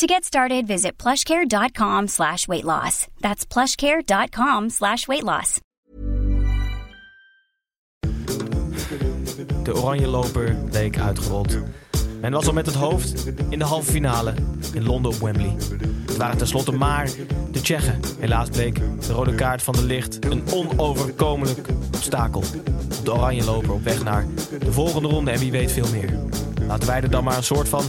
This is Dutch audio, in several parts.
To get started, visit plushcare.com slash weight loss. That's plushcare.com slash weight loss. De oranje loper leek uitgerold. En was al met het hoofd in de halve finale in Londen op Wembley. Het waren tenslotte maar de Tsjechen. Helaas bleek de rode kaart van de licht een onoverkomelijk obstakel. De oranje loper op weg naar de volgende ronde en wie weet veel meer. Laten wij er dan maar een soort van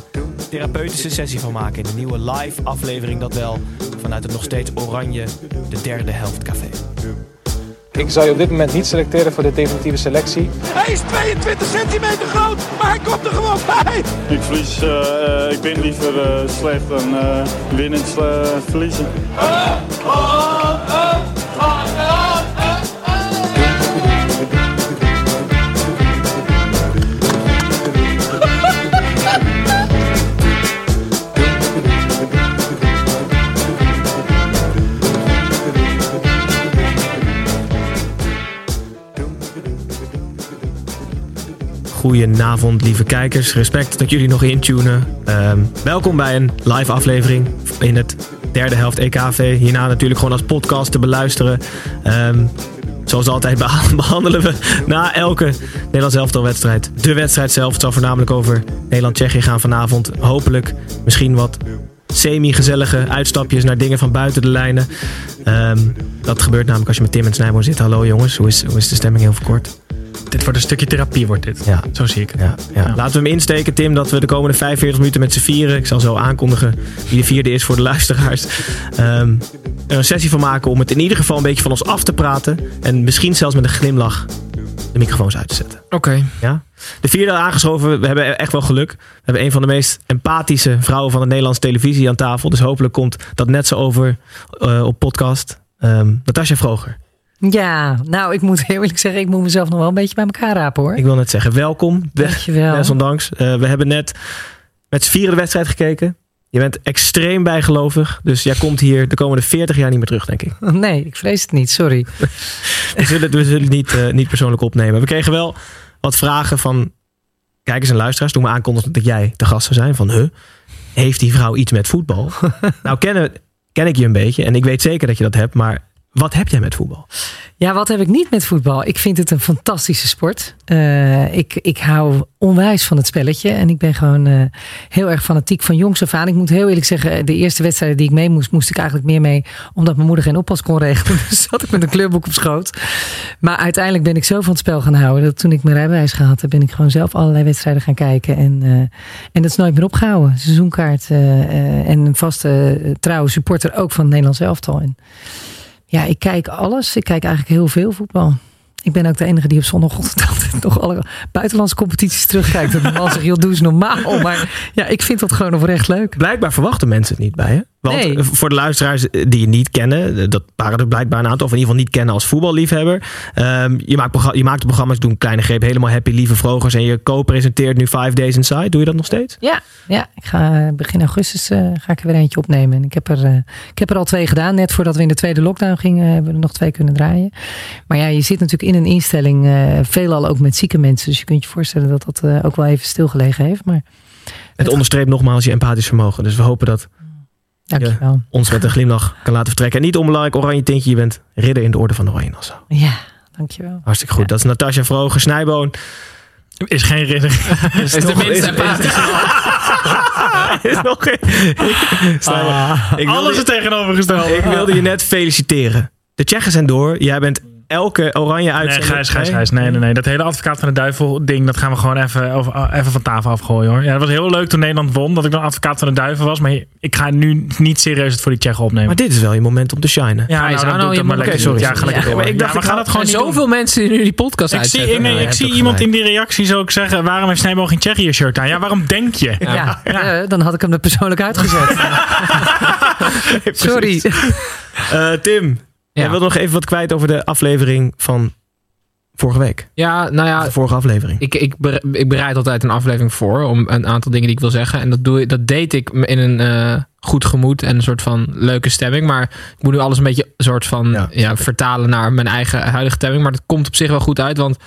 therapeutische sessie van maken in de nieuwe live aflevering dat wel vanuit het nog steeds oranje de derde helft café. Ik zou je op dit moment niet selecteren voor de definitieve selectie. Hij is 22 centimeter groot, maar hij komt er gewoon bij. Ik verlies, eh, eh, ik ben liever eh, slecht dan eh winnend eh, verliezen. Goedenavond, lieve kijkers. Respect dat jullie nog intunen. Ehm, welkom bij een live aflevering in het derde helft EKV. Hierna natuurlijk gewoon als podcast te beluisteren. Ehm, zoals altijd beha- behandelen we na elke Nederlands elftalwedstrijd de wedstrijd zelf. Het zal voornamelijk over Nederland-Tsjechië gaan vanavond. Hopelijk misschien wat semi-gezellige uitstapjes naar dingen van buiten de lijnen. Ehm, dat gebeurt namelijk als je met Tim en Snijboom zit. Hallo jongens, hoe is, hoe is de stemming heel verkort? Dit wordt een stukje therapie, wordt dit. Ja. Zo zie ik het. Ja, ja. Laten we hem insteken, Tim, dat we de komende 45 minuten met z'n vieren. Ik zal zo aankondigen wie de vierde is voor de luisteraars. ehm, er een sessie van maken om het in ieder geval een beetje van ons af te praten. En misschien zelfs met een glimlach de microfoons uit te zetten. Oké. Ja? De vierde aangeschoven, we hebben echt wel geluk. We hebben een van de meest empathische vrouwen van de Nederlandse televisie aan tafel. Dus hopelijk komt dat net zo over eh, op podcast. Ehm Natasja Vroger. Ja, nou, ik moet heel eerlijk zeggen, ik moet mezelf nog wel een beetje bij elkaar rapen hoor. Ik wil net zeggen, welkom. Dankjewel. Desondanks. Eh, we hebben net met z'n vieren de wedstrijd gekeken. Je bent extreem bijgelovig. Dus jij komt hier de komende 40 jaar niet meer terug, denk ik. Nee, ik vrees het niet, sorry. We zullen, we zullen het niet, eh, niet persoonlijk opnemen. We kregen wel wat vragen van kijkers en luisteraars. Toen we aankondigden dat jij de gast zou zijn. Van, huh, heeft die vrouw iets met voetbal? nou, kennen, ken ik je een beetje. En ik weet zeker dat je dat hebt. Maar wat heb jij met voetbal? Ja, wat heb ik niet met voetbal? Ik vind het een fantastische sport. Eh, ik, ik hou onwijs van het spelletje. En ik ben gewoon eh, heel erg fanatiek van jongs af aan. Ik moet heel eerlijk zeggen, de eerste wedstrijden die ik mee moest, moest ik eigenlijk meer mee. Omdat mijn moeder geen oppas kon regelen. Dus zat ik met een kleurboek op schoot. Maar uiteindelijk ben ik zo van het spel gaan houden. Dat toen ik mijn rijbewijs gehad heb, ben ik gewoon zelf allerlei wedstrijden gaan kijken. En, eh, en dat is nooit meer opgehouden. Seizoenkaart en een vaste trouwe supporter ook van het Nederlands elftal. En, ja, ik kijk alles. Ik kijk eigenlijk heel veel voetbal. Ik ben ook de enige die op zondagochtend altijd nog alle buitenlandse competities terugkijkt. En de man zegt, joh, doe eens normaal. Maar ja, ik vind dat gewoon oprecht leuk. Blijkbaar verwachten mensen het niet bij je. Want Nee. eh, voor de luisteraars die je niet kennen, eh, dat waren er blijkbaar een aantal, of in ieder geval niet kennen als voetballiefhebber. Ehm, je, maakt je maakt de programma's, doen kleine greep, helemaal happy, lieve vrogers. En je co-presenteert nu Five Days Inside. Doe je dat nog steeds? Ja, ja ik ga eh, begin augustus eh, ga ik er weer eentje opnemen. En ik heb, er, eh, ik heb er al twee gedaan. Net voordat we in de tweede lockdown gingen, hebben we er nog twee kunnen draaien. Maar ja, je zit natuurlijk in een instelling, eh, veelal ook met zieke mensen. Dus je kunt je voorstellen dat dat eh, ook wel even stilgelegen heeft. Maar Het onderstreept nogmaals je empathisch vermogen. Dus we hopen dat dankjewel. ons met een glimlach kan laten vertrekken. En niet onbelangrijk, oranje tintje. Je bent ridder in de orde van de Oranje Nassau. Ja, dankjewel. Hartstikke goed. Dat is Natasja Vroger, Snijboon. Is geen ridder. Is, de minste is nog geen... Ik wilde- Alles is tegenovergesteld. Ik wilde je net feliciteren. De Tsjechen zijn door. Jij bent elke oranje Nee, uitzending... Gijs, Gijs, Gijs. Nee, nee, nee. Dat hele advocaat van de duivel ding, dat gaan we gewoon even, of, uh, even van tafel afgooien hoor. Ja, dat was heel leuk toen Nederland won, dat ik dan advocaat van de duivel was. Maar ik ga nu niet serieus het voor die Tsjechen opnemen. Maar dit is wel je moment om te shinen. ja, Gijs, nou, dan doe ik je dat maar lekker. Sorry, Ja, sorry. ga lekker Ja, maar ik dacht, Ja, ik we gaan ga- het gewoon En niet doen. zoveel mensen die nu die podcast Ik zie, ik, nee, ik zie iemand gelijk. in die reacties ook zeggen: waarom heeft Snijboog geen Tsjechië shirt aan? Ja, waarom denk je? Ja, eh, dan had ik hem er persoonlijk uitgezet. Sorry. Eh, Tim, Jij wilde nog even wat kwijt over de aflevering van vorige week. Ja, nou ja, De vorige aflevering. Ik, ik, ik bereid altijd een aflevering voor om een aantal dingen die ik wil zeggen. En dat, doe, dat deed ik in een eh, goed gemoed en een soort van leuke stemming. Maar ik moet nu alles een beetje een soort van Ja, ja, vertalen naar mijn eigen huidige stemming. Maar dat komt op zich wel goed uit. Want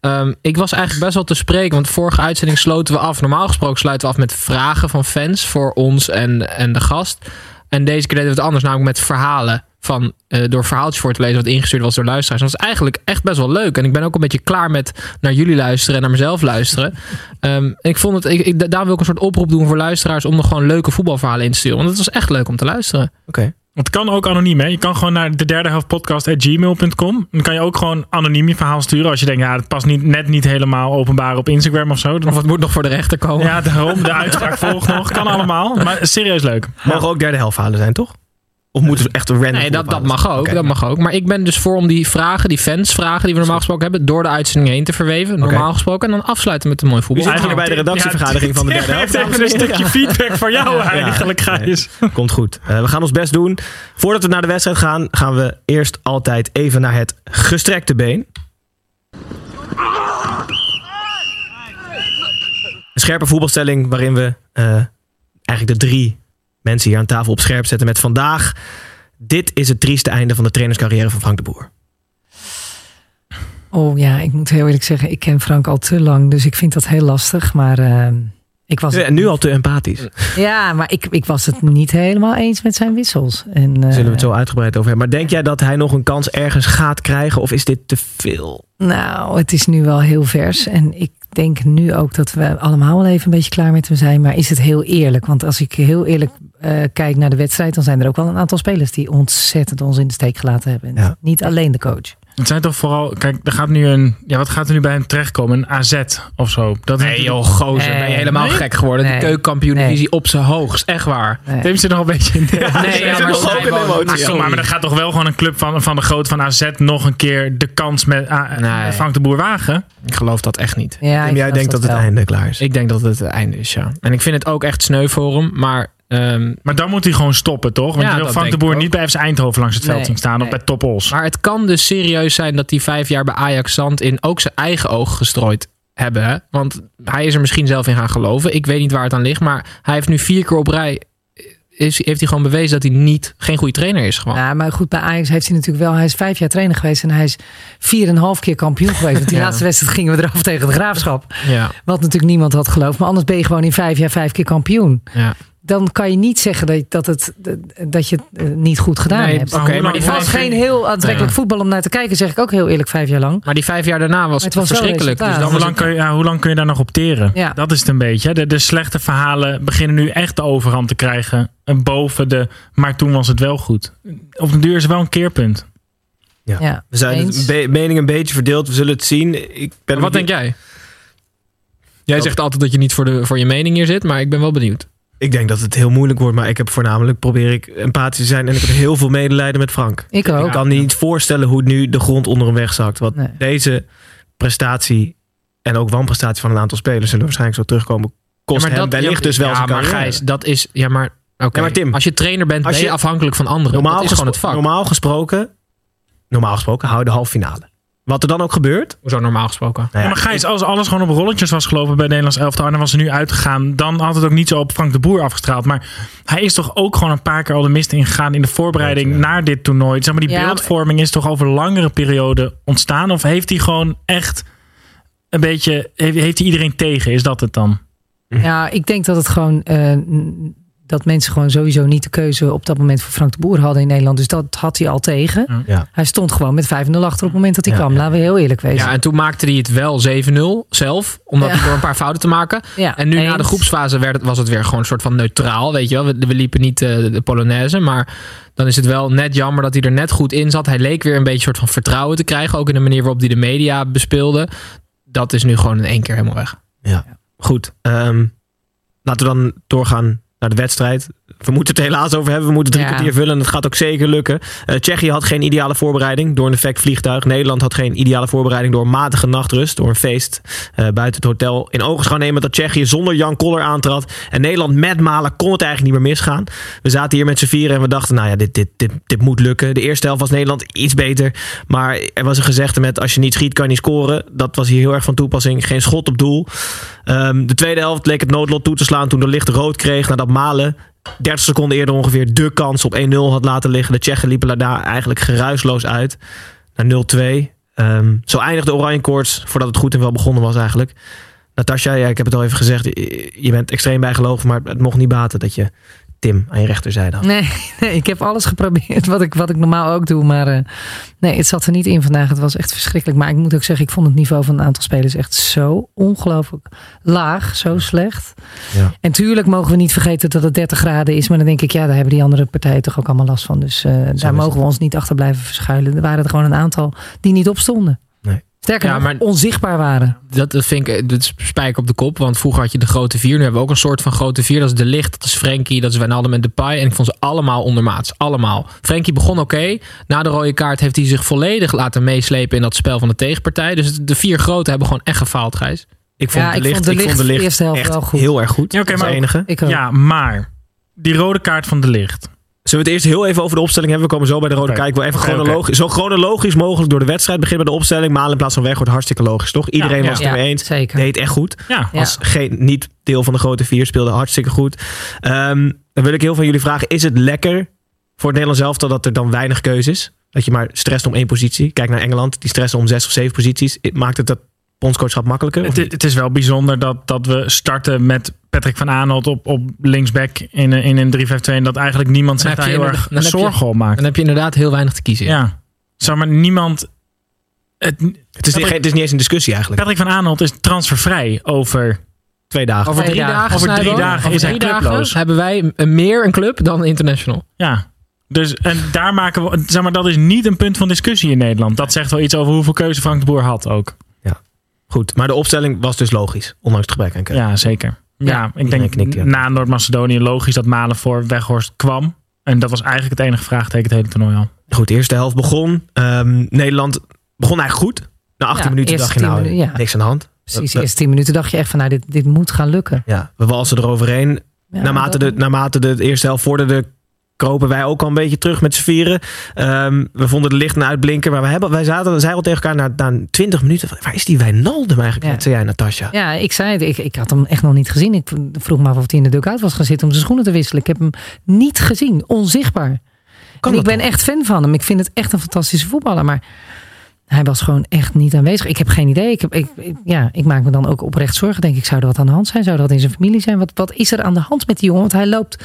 ehm, ik was eigenlijk best wel te spreken. Want vorige uitzending sloten we af. Normaal gesproken sluiten we af met vragen van fans voor ons en, en de gast. En deze keer deden we het anders, namelijk met verhalen. Van, eh, door verhaaltjes voor te lezen wat ingestuurd was door luisteraars. En dat is eigenlijk echt best wel leuk. En ik ben ook een beetje klaar met naar jullie luisteren en naar mezelf luisteren. Ehm, en ik vond het, ik, ik, daarom wil ik een soort oproep doen voor luisteraars om nog gewoon leuke voetbalverhalen in te sturen. Want het was echt leuk om te luisteren. Oké. Het kan ook anoniem, hè? Je kan gewoon naar de derde helft podcast.gmail.com. Dan kan je ook gewoon anoniem je verhaal sturen. Als je denkt, ja, het past niet, net niet helemaal openbaar op Instagram of zo. Dan Of het moet nog voor de rechter komen. Ja, daarom. De uitspraak volgt nog. Kan allemaal. Maar serieus leuk. Mogen ook derde helft verhalen zijn, toch? Of moeten ze echt een random Nee, dat, dat mag ook. Dat mag ook. Maar ik ben dus voor om die vragen, die fansvragen die we normaal gesproken hebben, door de uitzending heen te verweven. Normaal gesproken. En dan afsluiten met een mooi voetbal. zit hier bij de redactievergadering van de derde helft. Even een stukje feedback van jou eigenlijk, Gijs. Komt goed. Eh, we gaan ons best doen. Voordat we naar de wedstrijd gaan, gaan we eerst altijd even naar het gestrekte been. Een scherpe voetbalstelling waarin we eh, eigenlijk de drie mensen hier aan tafel op scherp zetten met vandaag. Dit is het trieste einde van de trainerscarrière van Frank de Boer. Oh ja, ik moet heel eerlijk zeggen, ik ken Frank al te lang, dus ik vind dat heel lastig. Maar eh, ik was het, nu al te empathisch. ja, maar ik, ik was het niet helemaal eens met zijn wissels. En, eh, Daar zullen we het zo uitgebreid over hebben. Maar denk jij dat hij nog een kans ergens gaat krijgen? Of is dit te veel? Nou, het is nu wel heel vers. En ik denk nu ook dat we allemaal wel even een beetje klaar met hem zijn. Maar is het heel eerlijk? Want als ik heel eerlijk eh, kijk naar de wedstrijd, dan zijn er ook wel een aantal spelers die ontzettend ons in de steek gelaten hebben. Ja. Niet alleen de coach. Het zijn toch vooral... Kijk, er gaat nu een... Ja, wat gaat er nu bij hem terechtkomen? Een AZ of zo. Dat is Nee joh, gozer, Nee. ben je helemaal Nee? gek geworden. Nee. De keukenkampioen-divisie op zijn hoogst. Echt waar. Nee. Neem ze nog een beetje in. Nee, ja, maar nog ook een Simon, emotie. Maar, sorry. kom maar, maar dan gaat toch wel gewoon een club van, van de groot van AZ nog een keer de kans met ah, Nee. Frank de Boer wagen? Ik geloof dat echt niet. Ja, En jij denkt dat het wel. einde klaar is? Ik denk dat het het einde is, ja. En ik vind het ook echt sneu voor hem. Maar ehm, Maar dan moet hij gewoon stoppen, toch? Want Ja, je wil Frank de Boer niet bij FC Eindhoven langs het veld Nee, zien staan of bij Top Os. Maar het kan dus serieus zijn dat die vijf jaar bij Ajax zand in ook zijn eigen oog gestrooid hebben. Hè? Want hij is er misschien zelf in gaan geloven. Ik weet niet waar het aan ligt. Maar hij heeft nu vier keer op rij. Is, heeft hij gewoon bewezen dat hij niet, geen goede trainer is. Gewoon. Ja, maar goed, bij Ajax heeft hij natuurlijk wel... Hij is vijf jaar trainer geweest en hij is vier en een half keer kampioen geweest. Want die Ja. laatste wedstrijd gingen we eraf tegen de Graafschap. Ja, Wat natuurlijk niemand had geloofd. Maar anders ben je gewoon in vijf jaar vijf keer kampioen. ja. Dan kan je niet zeggen dat, dat, het, dat je het eh, niet goed gedaan Nee, hebt. oké, maar die Het was geen heel aantrekkelijk Ja. voetbal om naar te kijken, zeg ik ook heel eerlijk, vijf jaar lang. Maar die vijf jaar daarna was het het was verschrikkelijk. Dus Hoe lang, het, kun je, ja, hoe lang kun je daar nog op teren? Ja. Dat is het een beetje. De, de slechte verhalen beginnen nu echt de overhand te krijgen. En boven de, maar toen was het wel goed. Op de duur is er wel een keerpunt. Ja, We zijn het be- mening een beetje verdeeld. We zullen het zien. Ik ben wat denk jij? Jij zegt altijd dat je niet voor, de, voor je mening hier zit, maar ik ben wel benieuwd. Ik denk dat het heel moeilijk wordt. Maar ik heb voornamelijk probeer ik empathisch te zijn. En ik heb heel veel medelijden met Frank. Ik ook. Ik kan niet voorstellen hoe nu de grond onder hem wegzakt. Want Nee. deze prestatie en ook wanprestatie van een aantal spelers zullen waarschijnlijk zo terugkomen. Kost Ja, maar hem dat- wellicht ja, dus wel ja, zijn maar carrière. Gijs, dat is... Ja, maar... Oké, Ja, maar Tim, als je trainer bent, als ben je je- afhankelijk van anderen. normaal, dat is gewoon het vak. normaal gesproken, normaal gesproken hou je de halve finale. Wat er dan ook gebeurt. Hoezo normaal gesproken? nou Ja, ja, maar Gijs, als alles gewoon op rolletjes was gelopen bij Nederlands elftal en dan was er nu uitgegaan, dan had het ook niet zo op Frank de Boer afgestraald. Maar hij is toch ook gewoon een paar keer al de mist ingegaan in de voorbereiding naar dit toernooi. Zeg maar, die beeldvorming is toch over langere periode ontstaan? Of heeft hij gewoon echt een beetje, heeft, heeft hij iedereen tegen? Is dat het dan? Ja, ik denk dat het gewoon. eh, dat mensen gewoon sowieso niet de keuze op dat moment voor Frank de Boer hadden in Nederland. Dus dat had hij al tegen. Ja. Hij stond gewoon met 5-0 achter op het moment dat hij Ja, kwam. ja. Laten we heel eerlijk wezen. Ja, en toen maakte hij het wel 7-0 zelf. Omdat Ja. hij door een paar fouten te maken. Ja, En nu na de groepsfase werd het, was het weer gewoon een soort van neutraal. Weet je wel, we, we liepen niet eh, de Polonaise. Maar dan is het wel net jammer dat hij er net goed in zat. Hij leek weer een beetje een soort van vertrouwen te krijgen. Ook in de manier waarop hij de media bespeelde. Dat is nu gewoon in één keer helemaal weg. Goed. ehm, laten we dan doorgaan naar de wedstrijd. We moeten het helaas over hebben. We moeten drie Ja. kwartier vullen en het gaat ook zeker lukken. Eh, Tsjechië had geen ideale voorbereiding door een defect vliegtuig. Nederland had geen ideale voorbereiding door matige nachtrust. Door een feest eh, buiten het hotel. In ogenschouw nemen dat Tsjechië zonder Jan Koller aantrad. En Nederland met Malen kon het eigenlijk niet meer misgaan. We zaten hier met z'n vieren en we dachten, nou ja, dit, dit, dit, dit moet lukken. De eerste helft was Nederland iets beter. Maar er was een gezegde met, als je niet schiet kan je niet scoren. Dat was hier heel erg van toepassing. Geen schot op doel. Ehm, de tweede helft leek het noodlot toe te slaan toen de licht rood kreeg. Nadat Malen 30 seconden eerder ongeveer de kans op 1-0 had laten liggen. De Tsjechen liepen daar eigenlijk geruisloos uit. Naar 0-2. Ehm, zo eindigde Oranje Koorts voordat het goed en wel begonnen was eigenlijk. Natasja, ja, ik heb het al even gezegd. Je je bent extreem bijgelovig, maar het mocht niet baten dat je Tim aan je rechterzijde had. Nee, nee, ik heb alles geprobeerd wat ik, wat ik normaal ook doe. Maar eh, nee, het zat er niet in vandaag. Het was echt verschrikkelijk. Maar ik moet ook zeggen, ik vond het niveau van een aantal spelers echt zo ongelooflijk laag. Zo slecht. Ja. En tuurlijk mogen we niet vergeten dat het 30 graden is. Maar dan denk ik, ja, daar hebben die andere partijen toch ook allemaal last van. Dus eh, daar mogen we ons niet achter blijven verschuilen. Er waren er gewoon een aantal die niet opstonden. Nee. Sterker Ja, nog, maar- onzichtbaar waren. Dat, dat vind ik, dat is spijker op de kop. Want vroeger had je de grote vier. Nu hebben we ook een soort van grote vier. Dat is De Licht, dat is Frenkie, dat is Wijnaldum en Depay. En ik vond ze allemaal ondermaats. Allemaal. Frenkie begon oké. Na de rode kaart heeft hij zich volledig laten meeslepen in dat spel van de tegenpartij. Dus de vier grote hebben gewoon echt gefaald, Gijs. Ik vond Ja, de ik licht, vond de ik vond de licht eerste helft echt wel goed. heel erg goed. Ja, is maar- enige. Ja, maar die rode kaart van de licht. Zullen we het eerst heel even over de opstelling hebben? We komen zo bij de rode kijk. Wil even chronologisch, zo chronologisch mogelijk door de wedstrijd beginnen bij de opstelling. Malen in plaats van weg wordt hartstikke logisch, toch? Iedereen Ja, was ja. het ermee eens. zeker. Deed echt goed. Ja. Als geen, niet deel van de grote vier speelde hartstikke goed. Ehm, dan wil ik heel van jullie vragen. Is het lekker voor het Nederlands elftal dat er dan weinig keuze is? Dat je maar stresst om één positie. Kijk naar Engeland. Die stressen om zes of zeven posities. Maakt het dat bondscoachschap makkelijker? Het, het is wel bijzonder dat, dat we starten met Patrick van Aanholt op, op linksback in, een- in een 3-5-2. En dat eigenlijk niemand zich daar heel erg zorgen op maakt. Dan heb je inderdaad heel weinig te kiezen. Ja. Zeg maar, niemand... Het, Het is, niet, het is niet eens een discussie eigenlijk. Patrick van Aanholt is transfervrij over... Twee dagen. Over drie dagen. Over drie dagen over is hij drie dagen clubloos. hebben wij een- meer een club dan international. Ja. Dus, en daar maken we... Zeg maar, dat is niet een punt van discussie in Nederland. Dat zegt wel iets over hoeveel keuze Frank de Boer had ook. Goed, maar de opstelling was dus logisch. Ondanks het gebrek aan keuze. Ja, zeker. Ja, ik denk knikt, ja. na Noord-Macedonië logisch dat Malen voor Weghorst kwam. En dat was eigenlijk het enige vraagteken het hele toernooi al. Goed, de eerste helft begon. Ehm, Nederland begon eigenlijk goed. Na 18 Ja, minuten dacht je 10 nou, minuten, ja. niks aan de hand. Precies, eerste 10 minuten dacht je echt van, nou, dit, dit moet gaan lukken. Ja, we walsen eroverheen. Ja, naarmate, dat- de, naarmate de eerste helft vorderde, kropen wij ook al een beetje terug met z'n vieren. Ehm, we vonden de lichten uitblinken. Maar we hebben, wij zaten, zeiden al tegen elkaar na, na 20 minuten. Waar is die Wijnaldum eigenlijk? Ja. Wat zei jij, Natasja? Ja, ik zei het. Ik, ik had hem echt nog niet gezien. Ik vroeg me af of hij in de dugout was gaan zitten om zijn schoenen te wisselen. Ik heb hem niet gezien. Onzichtbaar. Kan en ik dat ben echt fan van hem. Ik vind het echt een fantastische voetballer. Maar hij was gewoon echt niet aanwezig. Ik heb geen idee. Ik, heb, ik, ik- ja, ik maak me dan ook oprecht zorgen. Denk ik, zou er wat aan de hand zijn? Zou wat in zijn familie zijn? Wat, wat is er aan de hand met die jongen? Want hij loopt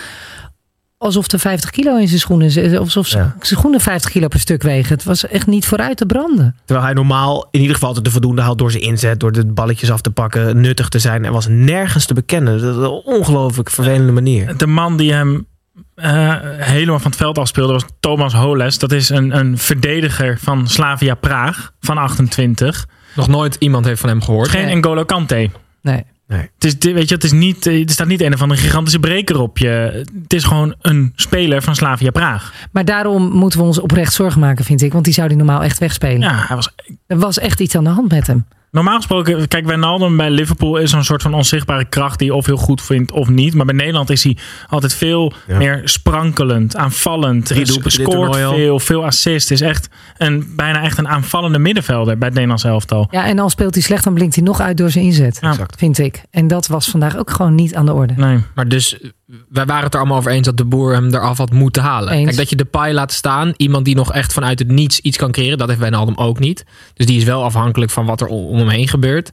alsof er 50 kilo in zijn schoenen zit. Alsof zijn Ja. zijn schoenen 50 kilo per stuk wegen. Het was echt niet vooruit te branden. Terwijl hij normaal in ieder geval altijd de voldoende haalt door zijn inzet. Door de balletjes af te pakken, nuttig te zijn. Er was nergens te bekennen. Dat is een ongelooflijk vervelende manier. De man die hem eh, helemaal van het veld afspeelde was Thomas Holes. Dat is een, een verdediger van Slavia Praag van 28. Nog nooit iemand heeft van hem gehoord. Geen Nee. N'Golo Kante. Nee. Het, is, weet je, het, is niet, eh, er staat niet een of andere gigantische breker op je. Het is gewoon een speler van Slavia Praag. Maar daarom moeten we ons oprecht zorgen maken, vind ik. Want die zou die normaal echt wegspelen. Ja, hij was Er was echt iets aan de hand met hem. Normaal gesproken, kijk, Wijnaldum bij Liverpool is zo'n soort van onzichtbare kracht die je of heel goed vindt of niet. Maar bij Nederland is hij altijd veel Ja. meer sprankelend, aanvallend. Dit scoort veel, veel assist. Is echt een, bijna echt een aanvallende middenvelder bij het Nederlands elftal. Ja, en al speelt hij slecht, dan blinkt hij nog uit door zijn inzet. Ja. Vind ik. En dat was vandaag ook gewoon niet aan de orde. Nee. Maar dus, wij waren het er allemaal over eens dat de boer hem eraf had moeten halen. Eens. Kijk, dat je de paai laat staan. Iemand die nog echt vanuit het niets iets kan creëren. Dat heeft Wijnaldum ook niet. Dus die is wel afhankelijk van wat er om om hem heen gebeurt.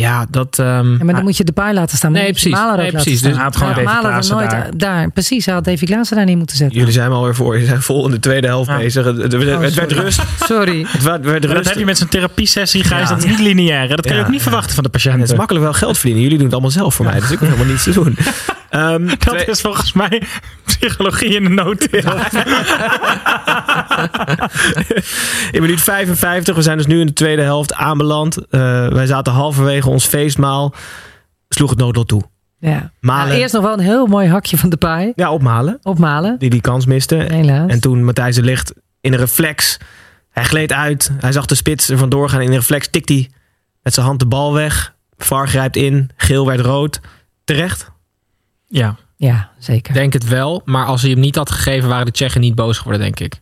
Ja, dat... ehm, Ja, maar dan moet je de paai laten staan. Nee, precies. Nee, precies. Dus had gewoon Ja, nooit daar. daar. Precies, hij had Davy Klaassen daar niet moeten zetten. Jullie zijn alweer voor. Je zijn vol in de tweede helft Ja. bezig. Het, het- het werd Oh, sorry. rust. Sorry. Het werd, werd Maar dat rust. heb je met zo'n therapiesessie, Gijs. Ja. Dat is niet lineair. Dat kan je ook niet verwachten van de Het is makkelijk wel geld verdienen. Jullie doen het allemaal zelf voor mij. Dus ik hoef helemaal niets te doen. Ehm, Dat twee- is volgens mij psychologie in de noodteel. In minuut 55, we zijn dus nu in de tweede helft aanbeland. Eh, wij zaten halverwege ons feestmaal. Sloeg het noodlot toe. Ja. Malen. Nou, eerst nog wel een heel mooi hakje van de paai. Ja, opmalen. Opmalen. Die die kans miste. Helaas. En toen Matthijs de Ligt in een reflex. Hij gleed uit. Hij zag de spits er vandoor gaan. In een reflex tikt hij met zijn hand de bal weg. VAR grijpt in. Geel werd rood. Terecht. Ja. Ja, zeker. Denk het wel, maar als hij hem niet had gegeven, waren de Tsjechen niet boos geworden, denk ik.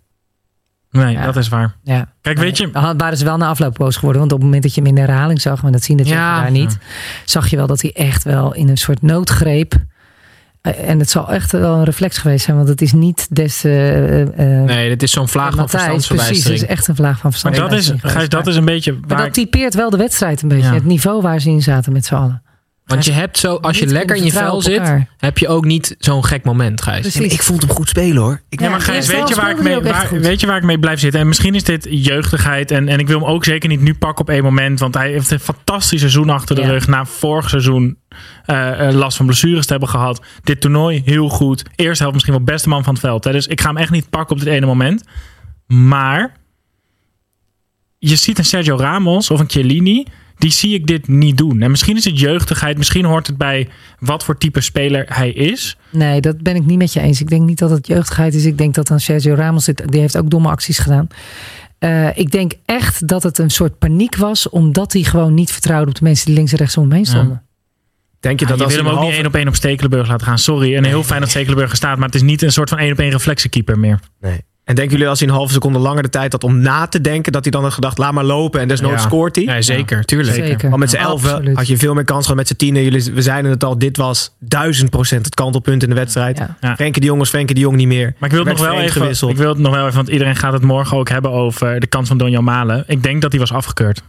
Nee, Ja. dat is waar. Ja. Kijk, weet je, Dan waren ze wel na afloop boos geworden. Want op het moment dat je hem in de herhaling zag, maar dat zien de Ja. daar niet, zag je wel dat hij echt wel in een soort noodgreep. eh, En het zal echt wel een reflex geweest zijn, want het is niet des. eh, Nee, dit is zo'n vlaag van Matthijs, precies, het is echt een vlaag van maar dat is, geweest. Dat is een beetje Maar waar dat typeert wel de wedstrijd een beetje. Ja. Het niveau waar ze in zaten met z'n allen. Want je hebt zo, als je Niet lekker in je vel zit, heb je ook niet zo'n gek moment, Gijs. Precies. ik vond hem goed spelen hoor. Ik, Ja, maar Gijs, weet je, waar ik mee, waar, weet je waar ik mee blijf zitten? En misschien is dit jeugdigheid. En, en ik wil hem ook zeker niet nu pakken op één moment. Want hij heeft een fantastisch seizoen achter de Ja. rug. Na vorig seizoen eh, eh, last van blessures te hebben gehad. Dit toernooi heel goed. Eerste helft misschien wel beste man van het veld. Hè? Dus ik ga hem echt niet pakken op dit ene moment. Maar je ziet een Sergio Ramos of een Chiellini. Die zie ik dit niet doen. En misschien is het jeugdigheid. Misschien hoort het bij wat voor type speler hij is. Nee, dat ben ik niet met je eens. Ik denk niet dat het jeugdigheid is. Ik denk dat dan Sergio Ramos zit. Die heeft ook domme acties gedaan. Eh, ik denk echt dat het een soort paniek was. Omdat hij gewoon niet vertrouwde op de mensen die links en rechts om hem heen stonden. denk je Ja, dat je als wil hem ook niet één op één op Stekelenburg laten gaan. Sorry. En heel fijn dat Stekelenburg er staat. Maar het is niet een soort van één op één reflexiekeeper meer. Nee. En denken jullie als hij een halve seconde langer de tijd had om na te denken, dat hij dan had gedacht, laat maar lopen en desnoods Ja. scoort hij? Nee, zeker, tuurlijk. Zeker. Want met z'n Ja, elfen absoluut. had je veel meer kans gehad met z'n tienen. Jullie, we zeiden het al, dit was duizend procent het kantelpunt in de wedstrijd. Ja. Ja. Frenkie de Jong was Frenkie de Jong niet meer. Maar ik wil, het nog wel even, gewisseld. ik wil het nog wel even, want iedereen gaat het morgen ook hebben over de kans van Donjan Malen. Ik denk dat hij was afgekeurd.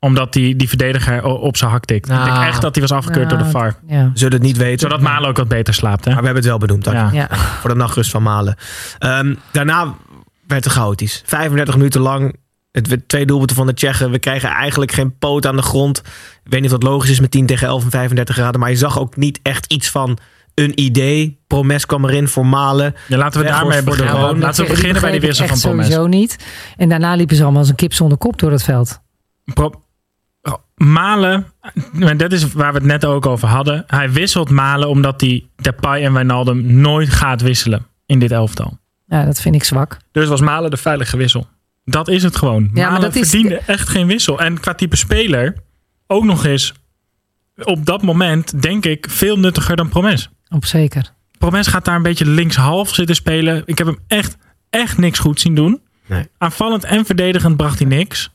Omdat die, die verdediger op zijn hak tikt. Ik denk Nou. echt dat hij was afgekeurd door de VAR. Ja. Zullen het niet weten. Zodat Malen ook wat beter slaapt. Hè? Maar we hebben het wel benoemd. dank je. Ja. Ja. Voor de nachtrust van Malen. Ehm, daarna werd het chaotisch. 35 minuten lang. Het werd twee doelpunten van de Tsjechen. We krijgen eigenlijk geen poot aan de grond. Ik weet niet of dat logisch is met 10 tegen 11 en 35 graden. Maar je zag ook niet echt iets van een idee. Promes kwam erin voor Malen. Ja, laten we daarmee voor de beginnen. Laten we beginnen bij die wissel van Promes. sowieso niet. En daarna liepen ze allemaal als een kip zonder kop door het veld. Pro- Malen, en dat is waar we het net ook over hadden. Hij wisselt Malen omdat hij Depay en Wijnaldum nooit gaat wisselen in dit elftal. Ja, dat vind ik zwak. Dus was Malen de veilige wissel. Dat is het gewoon. Ja, maar Malen is- verdiende echt geen wissel. En qua type speler ook nog eens op dat moment denk ik veel nuttiger dan Promes. Op zeker. Promes gaat daar een beetje linkshalf zitten spelen. Ik heb hem echt, echt niks goed zien doen. Nee. Aanvallend en verdedigend bracht hij niks.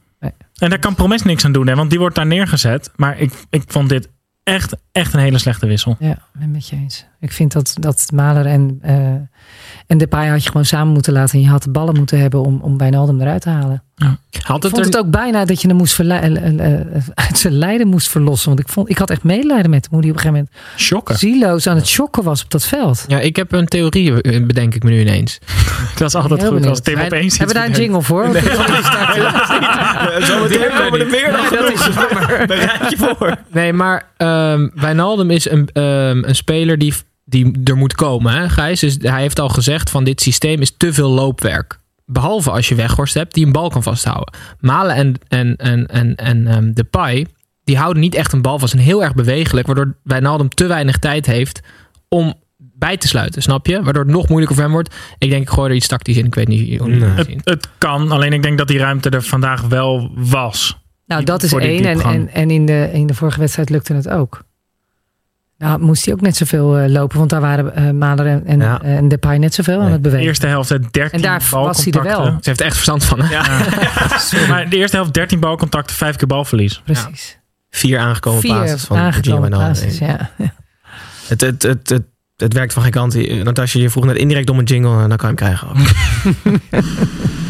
En daar kan Promes niks aan doen, hè, want die wordt daar neergezet. Maar ik, ik vond dit echt, echt een hele slechte wissel. Ja, ben met je eens. Ik vind dat, dat Maler en, eh en Depay had je gewoon samen moeten laten. En je had de ballen moeten hebben om, om Wijnaldum eruit te halen. Had Ik het vond er, het ook bijna dat je hem moest verle- eh, eh, uit zijn lijden moest verlossen. Want ik, vond, ik had echt medelijden met hem. Hoe hij op een gegeven moment Shocken. zieloos aan het shocken was op dat veld. ja, ik heb een theorie, eh, bedenk ik me nu ineens. Dat is altijd Heel goed als. Tim opeens Hebben we daar een jingle voor? Zometeen komen er meer dan genoeg. Bereid je voor. Nee, maar ehm Wijnaldum is een, ehm, een speler die, die er moet komen, hè, Gijs? Dus hij heeft al gezegd van dit systeem is te veel loopwerk. Behalve als je Weghorst hebt die een bal kan vasthouden. Malen en, en, en, en, en ehm, Depay, die houden niet echt een bal vast. Zijn heel erg bewegelijk, waardoor Wijnaldum te weinig tijd heeft om bij te sluiten, snap je? Waardoor het nog moeilijker voor hem wordt. Ik denk, ik gooi er iets tactisch in. Ik weet niet hoe Nee. het Het, zien. het kan, alleen ik denk dat die ruimte er vandaag wel was. Nou, dat is één. En, en, en in, de, in de vorige wedstrijd lukte het ook. Nou, moest hij ook net zoveel eh, lopen. Want daar waren eh Maler en, en, Ja. en Depay net zoveel aan het De bewegen. eerste helft eh, 13 En daar was hij er wel. Ze heeft er echt verstand van, hè? Maar de eerste helft 13 balcontacten, 5 keer balverlies. Precies. Vier aangekomen Vier van aangekomen plaatses, ja. Het, het, het, het, het werkt van geen kant. Eh, Natasja, je vroeg net indirect om een jingle. En dan kan je hem krijgen.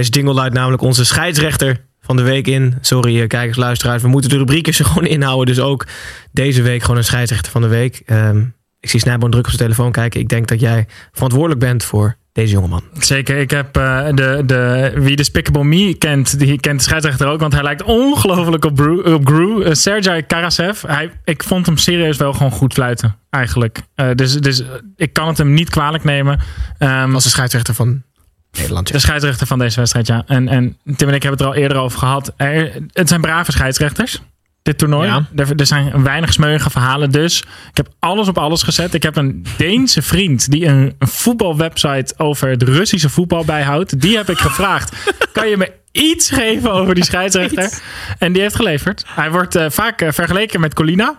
Deze jingle luidt namelijk onze scheidsrechter van de week in. Sorry, eh, kijkers, luisteraars. We moeten de rubriekjes er gewoon inhouden. Dus ook deze week gewoon een scheidsrechter van de week. Ehm, ik zie Snijboon druk op zijn telefoon kijken. Ik denk dat jij verantwoordelijk bent voor deze jongeman. Zeker, ik heb eh, de, de, wie de Spickable Me kent, die kent de scheidsrechter ook, want hij lijkt ongelooflijk op, op Gru. Sergej Karasev, hij, ik vond hem serieus wel gewoon goed fluiten, eigenlijk. Dus dus ik kan het hem niet kwalijk nemen. Ehm, Als de scheidsrechter van Nederland. De scheidsrechter van deze wedstrijd, ja. En, en Tim en ik hebben het er al eerder over gehad. Er, het zijn brave scheidsrechters. Dit toernooi. Ja. Er, er zijn weinig smeuïge verhalen. Dus ik heb alles op alles gezet. Ik heb een Deense vriend die een, een voetbalwebsite over het Russische voetbal bijhoudt. Die heb ik gevraagd. kan je me iets geven over die scheidsrechter? En die heeft geleverd. Hij wordt eh, vaak eh, vergeleken met Colina.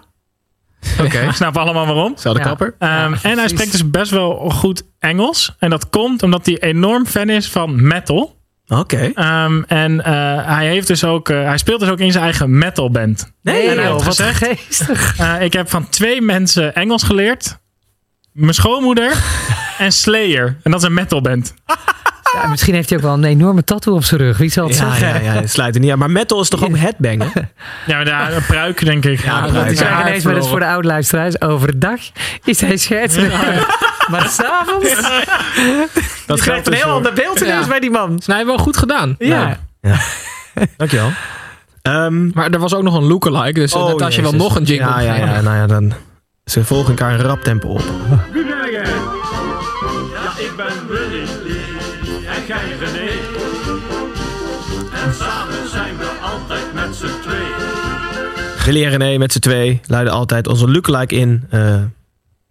Oké. Snappen allemaal waarom. Zelfde Ja. kapper. Ehm, en hij spreekt dus best wel goed Engels. En dat komt omdat hij enorm fan is van metal. Oké. Ehm, en eh, hij, heeft dus ook, eh, hij speelt dus ook in zijn eigen metalband. Nee, en joh, wat gezegd, Geestig. eh, ik heb van twee mensen Engels geleerd. Mijn schoonmoeder en Slayer. En dat is een metalband. Ja, misschien heeft hij ook wel een enorme tattoo op zijn rug. Wie zal het Ja, zeggen? ja, ja, het sluit er niet aan. Maar metal is toch ook headbangen? Ja, maar daar, een pruik denk ik. Ja, dat pruik. is Ik zeg haar ineens, maar dat is voor de oude luisteraars. Overdag is hij scheidsrechter. Maar s'avonds Dat je krijgt een heel ander beeld ineens Ja. bij die man. Dus hij heeft wel goed gedaan. Ja. Dankjewel. Ehm Maar er was ook nog een lookalike. Dus oh, oh, net als je wel nog een jingle Ja, ja, ja. Nou ja, dan... Ze volgen elkaar een rap tempo op. tweeën. Gilly en René met z'n twee luiden altijd onze lookalike in. eh,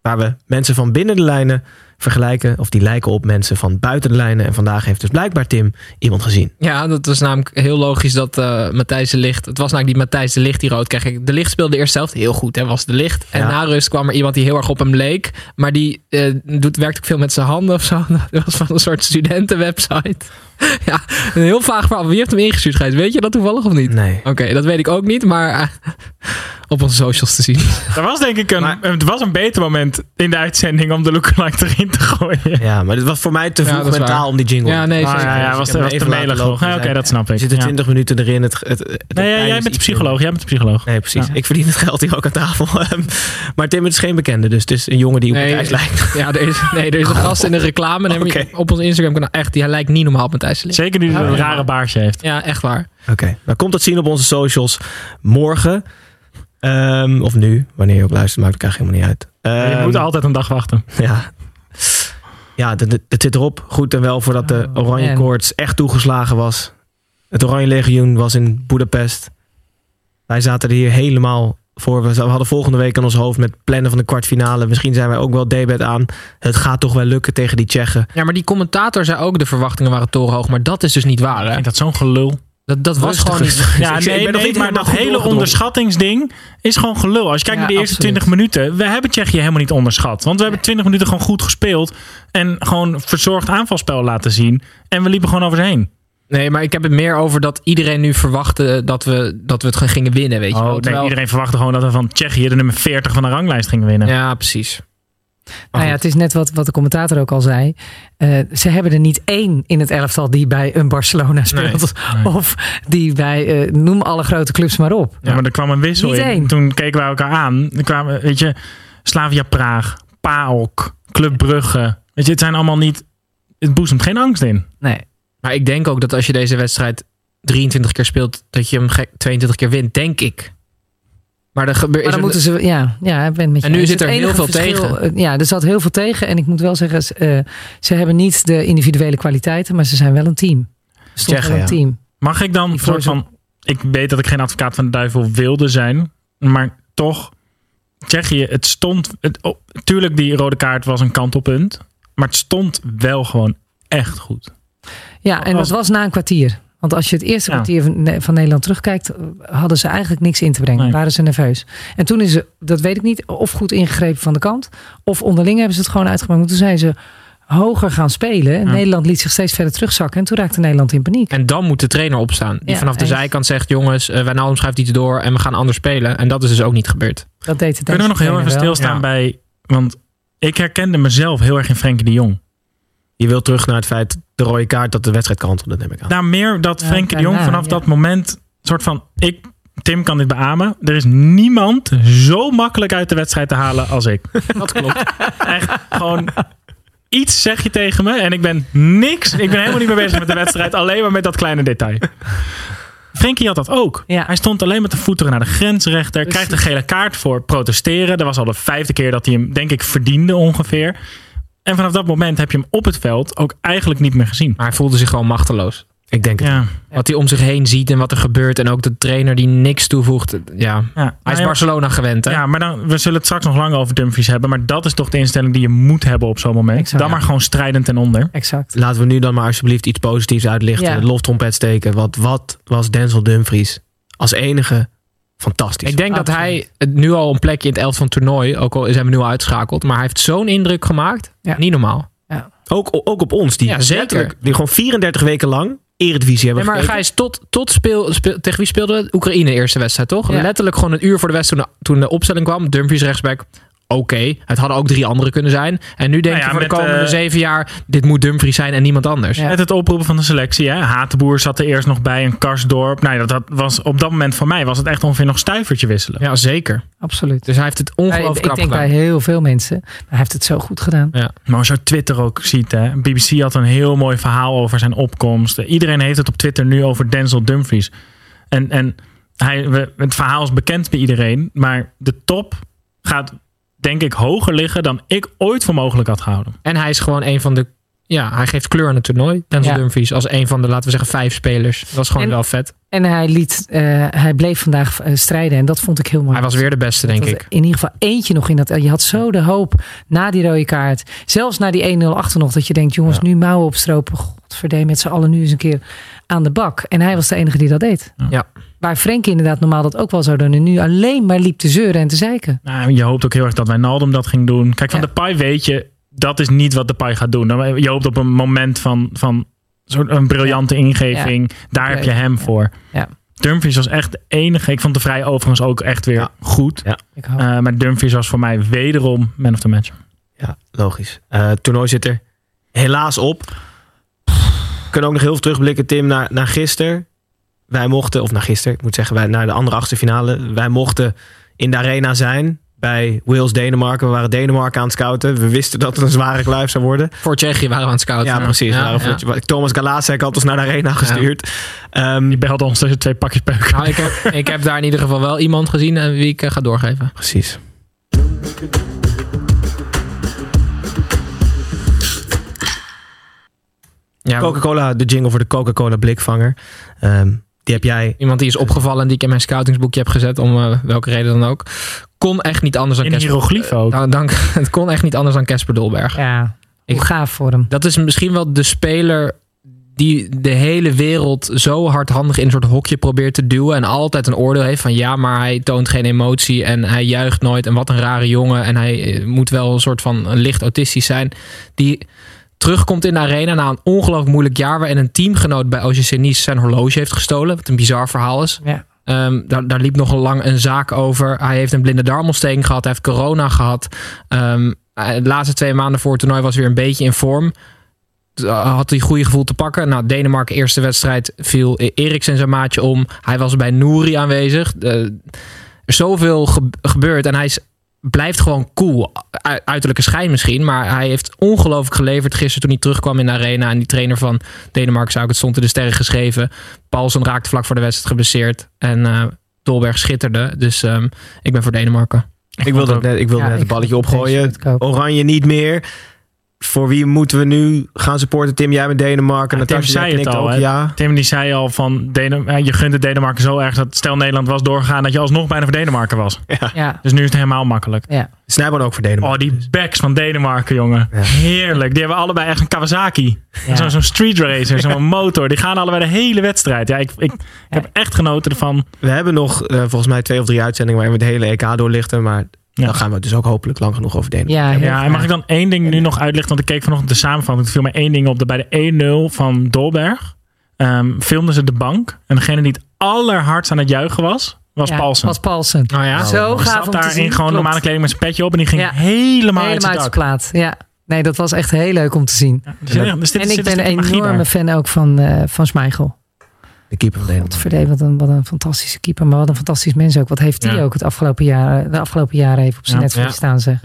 waar we mensen van binnen de lijnen vergelijken. Of die lijken op mensen van buiten de lijnen. En vandaag heeft dus blijkbaar Tim iemand gezien. Ja, dat was namelijk heel logisch dat eh, Matthijs de Licht... Het was namelijk die Matthijs de Licht die rood kreeg. De Licht speelde eerst zelf heel goed, hè, was de Licht. En Ja. na rust kwam er iemand die heel erg op hem leek. Maar die eh, doet, werkt ook veel met zijn handen of zo. Dat was van een soort studentenwebsite. ja, een heel vaag verhaal. Wie heeft hem ingestuurd, Gijs? Weet je dat toevallig of niet? Nee. Oké, dat weet ik ook niet, maar eh, op onze socials te zien. Er was denk ik een, Maar- het was een beter moment in de uitzending om de lookalike erin te gooien. Ja, maar dit was voor mij te vroeg mentaal waar. om die jingle. Ja, nee, Ah, zeker. ja, ja, was, was te melig. Ja, Oké, dat snap Er ik. zitten Ja. 20 minuten erin. Het, het, het Nee, jij, bent de psycholoog. Jij bent de psycholoog. Nee, precies. Ja. Ik verdien het geld hier ook aan tafel. maar Tim het is geen bekende, dus het is een jongen die op Nee. Lijkt. Ja, er is, nee, er is een gast in de reclame. Op ons Instagram kanaal. Echt, die hij lijkt niet normaal op Zeker nu hij een rare baardje heeft. Ja, echt waar. Oké, dan komt dat zien op onze socials morgen. Ehm, of nu, wanneer je ook luistert, maakt het eigenlijk helemaal niet uit. je Ehm, moet altijd een dag wachten. Ja, ja het- zit erop. Goed en wel voordat de Oh, Oranje man. Koorts echt toegeslagen was. Het Oranje Legioen was in Budapest. Wij zaten er hier helemaal voor. We hadden volgende week aan ons hoofd met plannen van de kwartfinale. Misschien zijn wij ook wel debet aan. Het gaat toch wel lukken tegen die Tsjechen. Ja, maar die commentator zei ook de verwachtingen waren torenhoog. Maar dat is dus niet waar, Ik hè? vind dat zo'n gelul. Dat, dat was gewoon niet... Ja, Ik- ik nee, nog nee niet maar dat hele onderschattingsding is gewoon gelul. Als je kijkt Ja, naar de eerste absoluut. 20 minuten. We hebben Tsjechië helemaal niet onderschat. Want we hebben 20 minuten gewoon goed gespeeld. En gewoon verzorgd aanvalspel laten zien. En we liepen gewoon over ze heen. Nee, maar ik heb het meer over dat iedereen nu verwachtte dat we, dat we het gingen winnen, weet je Oh, wel. nee, iedereen verwachtte gewoon dat we van Tsjechië de nummer 40 van de ranglijst gingen winnen. Ja, precies. Nou ja, het is net wat, wat de commentator ook al zei. Eh, ze hebben er niet één in het elftal die bij een Barcelona speelt. nee. Of die bij, eh, noem alle grote clubs maar op. Ja, maar er kwam een wissel Niet in. één. Toen keken wij elkaar aan. Er kwamen, weet je, Slavia Praag, PAOK, Club Brugge. Weet je, het zijn allemaal niet... Het boezemt geen angst in. Nee. Maar ik denk ook dat als je deze wedstrijd 23 keer speelt, dat je hem gek 22 keer wint, denk ik. Maar, er gebeurt, Maar dan moeten ze, ja, ja, ik ben het met je En nu zit er heel veel verschil, tegen. Ja, er zat heel veel tegen. En ik moet wel zeggen, ze, eh, ze hebben niet de individuele kwaliteiten, maar ze zijn wel een team. Ze stond Tsjechen, wel een ja. team. Mag ik dan soort voorzet- van... Ik weet dat ik geen advocaat van de duivel wilde zijn. Maar toch, Tsjechië, het stond... Het, oh, tuurlijk, die rode kaart was een kantelpunt. Maar het stond wel gewoon echt goed. Ja, en dat was na een kwartier. Want als je het eerste Ja. kwartier van, Ne- van Nederland terugkijkt, eh, hadden ze eigenlijk niks in te brengen. Nee. Waren ze nerveus. En toen is ze, dat weet ik niet, of goed ingegrepen van de kant. Of onderling hebben ze het gewoon uitgemaakt. Toen zijn ze hoger gaan spelen. Ja. Nederland liet zich steeds verder terugzakken. En toen raakte Nederland in paniek. En dan moet de trainer opstaan. Die Ja, vanaf de zijkant zegt: jongens, uh, Wijnaldum schuift iets door en we gaan anders spelen. En dat is dus ook niet gebeurd. Dat deed het Kunnen we nog heel even stilstaan Ja. bij... Want ik herkende mezelf heel erg in Frenkie de Jong. Je wil terug naar het feit, de rode kaart, dat de wedstrijd kantelde, neem ik aan. Nou, meer dat Ja, Frenkie de Jong vanaf ja. dat moment... soort van... Ik, Tim kan dit beamen. Er is niemand zo makkelijk uit de wedstrijd te halen als ik. Dat klopt. Echt gewoon... Iets zeg je tegen me en ik ben niks. Ik ben helemaal niet meer bezig met de wedstrijd. Alleen maar met dat kleine detail. Frenkie had dat ook. Ja. Hij stond alleen met de voeten naar de grensrechter. Krijgt een gele kaart voor protesteren. Dat was al de vijfde keer dat hij hem, denk ik, verdiende ongeveer. En vanaf dat moment heb je hem op het veld ook eigenlijk niet meer gezien. Maar hij voelde zich gewoon machteloos. Ik denk het. Ja, Wat hij om zich heen ziet en wat er gebeurt. En ook de trainer die niks toevoegt. Ja, ja. hij is Maar- Barcelona gewend. Hè? Ja, maar dan, we zullen het straks nog lang over Dumfries hebben. Maar dat is toch de instelling die je moet hebben op zo'n moment. Exact. dan maar gewoon strijdend ten onder. Exact. Laten we nu dan maar alsjeblieft iets positiefs uitlichten. Ja. De loftrompet steken. Wat, wat was Denzel Dumfries als enige fantastisch. Ik denk dat hij nu al een plekje in het elf van het toernooi. Ook al is hij nu al uitgeschakeld. Maar hij heeft zo'n indruk gemaakt. Ja. Niet normaal. ook, ook op ons. Die, Ja, zeker. Die gewoon 34 weken lang Eredivisie hebben Nee, maar gekeken. Gijs, tot, tot speel, speel- tegen wie speelde het? Oekraïne eerste wedstrijd, toch? Ja. Letterlijk gewoon een uur voor de wedstrijd toen de, toen de opstelling kwam. Dumfries rechtsback. Oké, het hadden ook drie anderen kunnen zijn. En nu denk Nou ja, je voor de komende eh, zeven jaar... dit moet Dumfries zijn en niemand anders. Ja. Met het oproepen van de selectie. Hè. Hatenboer zat er eerst nog bij. Een Karsdorp. Nou, ja, dat, dat was, op dat moment voor mij was het echt ongeveer nog stuivertje wisselen. Ja, zeker. Absoluut. Dus hij heeft het ongelooflijk ik knap denk gedaan. bij heel veel mensen. Maar hij heeft het zo goed gedaan. Maar als je Twitter ook ziet. Hè. BBC had een heel mooi verhaal over zijn opkomst. Iedereen heeft het op Twitter nu over Denzel Dumfries. En, en hij, we, het verhaal is bekend bij iedereen. Maar de top gaat denk ik hoger liggen dan ik ooit voor mogelijk had gehouden. En hij is gewoon een van de... Ja, hij geeft kleur aan het toernooi. Denzel Ja. Dumfries als een van de, laten we zeggen, vijf spelers. Dat was gewoon En- wel vet. En hij, liet, eh, hij bleef vandaag eh, strijden. En dat vond ik heel mooi. Hij was weer de beste, denk ik. In ieder geval eentje nog in dat. Je had zo de hoop na die rode kaart. Zelfs na die 1-0 achter nog. Dat je denkt, jongens, nu mouwen opstropen. Godverdomme, met z'n allen nu eens een keer aan de bak. En hij was de enige die dat deed. Ja. Waar Frank inderdaad normaal dat ook wel zou doen. En nu alleen maar liep te zeuren en te zeiken. Nou, je hoopt ook heel erg dat Wijnaldum dat ging doen. Kijk, van Ja. de Pai weet je, dat is niet wat de Pai gaat doen. Dan- Je hoopt op een moment van, van soort een briljante ingeving. Daar heb je hem Ja. voor. Ja. Dumfries was echt de enige. Ik vond de vrij overigens ook echt weer Ja. goed. Ik hou. Uh, maar Dumfries was voor mij wederom man of the match. Ja, logisch. Eh, het toernooi zit er helaas op. We kunnen ook nog heel veel terugblikken, Tim, naar, naar gisteren. Wij mochten, of naar gisteren, ik moet zeggen, wij, naar de andere achtste finale. Wij mochten in de arena zijn bij Wales Denemarken. We waren Denemarken aan het scouten. We wisten dat het een zware kluif zou worden. Voor Tsjechië waren we aan het scouten. Ja, precies. Ja. Thomas Galasek had ons naar de arena gestuurd. Ehm, Die belde ons tussen twee pakjes peuk. Nou, ik, heb, ik heb daar in ieder geval wel iemand gezien en wie ik eh, ga doorgeven. precies. Ja, Coca-Cola, de jingle voor de Coca-Cola blikvanger. Ehm, die heb jij Iemand die is opgevallen en die ik in mijn scoutingsboekje heb gezet, om eh, welke reden dan ook. Kon echt niet anders dan In Casper- hieroglyphen ook. Eh, dan- dan- het kon echt niet anders dan Casper Dolberg. Ja, Ik- hoe gaaf voor hem. Dat is misschien wel de speler die de hele wereld zo hardhandig in een soort hokje probeert te duwen. En altijd een oordeel heeft van ja, maar hij toont geen emotie en hij juicht nooit. En wat een rare jongen. En hij eh, moet wel een soort van licht autistisch zijn. Die terugkomt in de arena na een ongelooflijk moeilijk jaar. Waarin een teamgenoot bij OGC Nice zijn horloge heeft gestolen. Wat een bizar verhaal is. Ja. Ehm, daar, daar liep nog lang een zaak over. Hij heeft een blinde darmontsteking gehad. Hij heeft corona gehad. Ehm, eh, de laatste twee maanden voor het toernooi was weer een beetje in vorm. Uh, Had hij goede gevoel te pakken. Nou, Denemarken eerste wedstrijd viel Eriksen zijn maatje om. Hij was bij Nouri aanwezig. Eh, is zoveel ge- gebeurd. En hij is, blijft gewoon cool. U- uiterlijke schijn misschien. Maar hij heeft ongelooflijk geleverd gisteren toen hij terugkwam in de arena. En die trainer van Denemarken zou ik het stond in de sterren geschreven. Paulsen raakte vlak voor de wedstrijd geblesseerd. En eh Dolberg schitterde. Dus ehm, ik ben voor Denemarken. Ik wilde net, ik wilde Ja, net een balletje opgooien. Oranje niet meer. Voor wie moeten we nu gaan supporten? Tim, jij bent Denemarken. Ja, Tim zei het al, ook ja. Tim die zei al van Denen, eh, je gunt het Denemarken zo erg dat stel Nederland was doorgegaan dat je alsnog bijna voor Denemarken was. Ja, Dus nu is het helemaal makkelijk. ja. Snijboon ook voor Oh, Denemarken. die backs van Denemarken, jongen. Ja. Heerlijk. Die hebben allebei echt een Kawasaki. Ja. Zo'n zo'n street racer, zo'n motor. Die gaan allebei de hele wedstrijd. Ja, ik, ik, ik heb echt genoten ervan. We hebben nog eh, volgens mij twee of drie uitzendingen waarin we het hele EK doorlichten. Maar Ja. dan gaan we het dus ook hopelijk lang genoeg over Denemarken. Ja, Ja, en mag ik dan één ding nu nog uitlichten? Want ik keek vanochtend de samenvatting. Er viel mij één ding op. Dat bij de 1-0 van Dolberg ehm, filmden ze de bank. En degene die het allerhardst aan het juichen was, was Ja, Paulsen. Was Paulsen. Oh ja? Zo gaaf zat om te daar zien. in gewoon Klopt. normale kleding met zijn petje op. En die ging Ja. helemaal, uit Helemaal zijn uit zijn dak. plaat. Ja. Nee, dat was echt heel leuk om te zien. Dus, ja, dus dit en ik ben een enorme fan ook van, eh van Schmeichel. De keeper van Denemarken. Wat een, wat een fantastische keeper. Maar wat een fantastisch mens ook. Wat heeft hij Ja. ook het afgelopen jaar, de afgelopen jaren even op zijn Ja. netvlies Ja. staan. Zeg.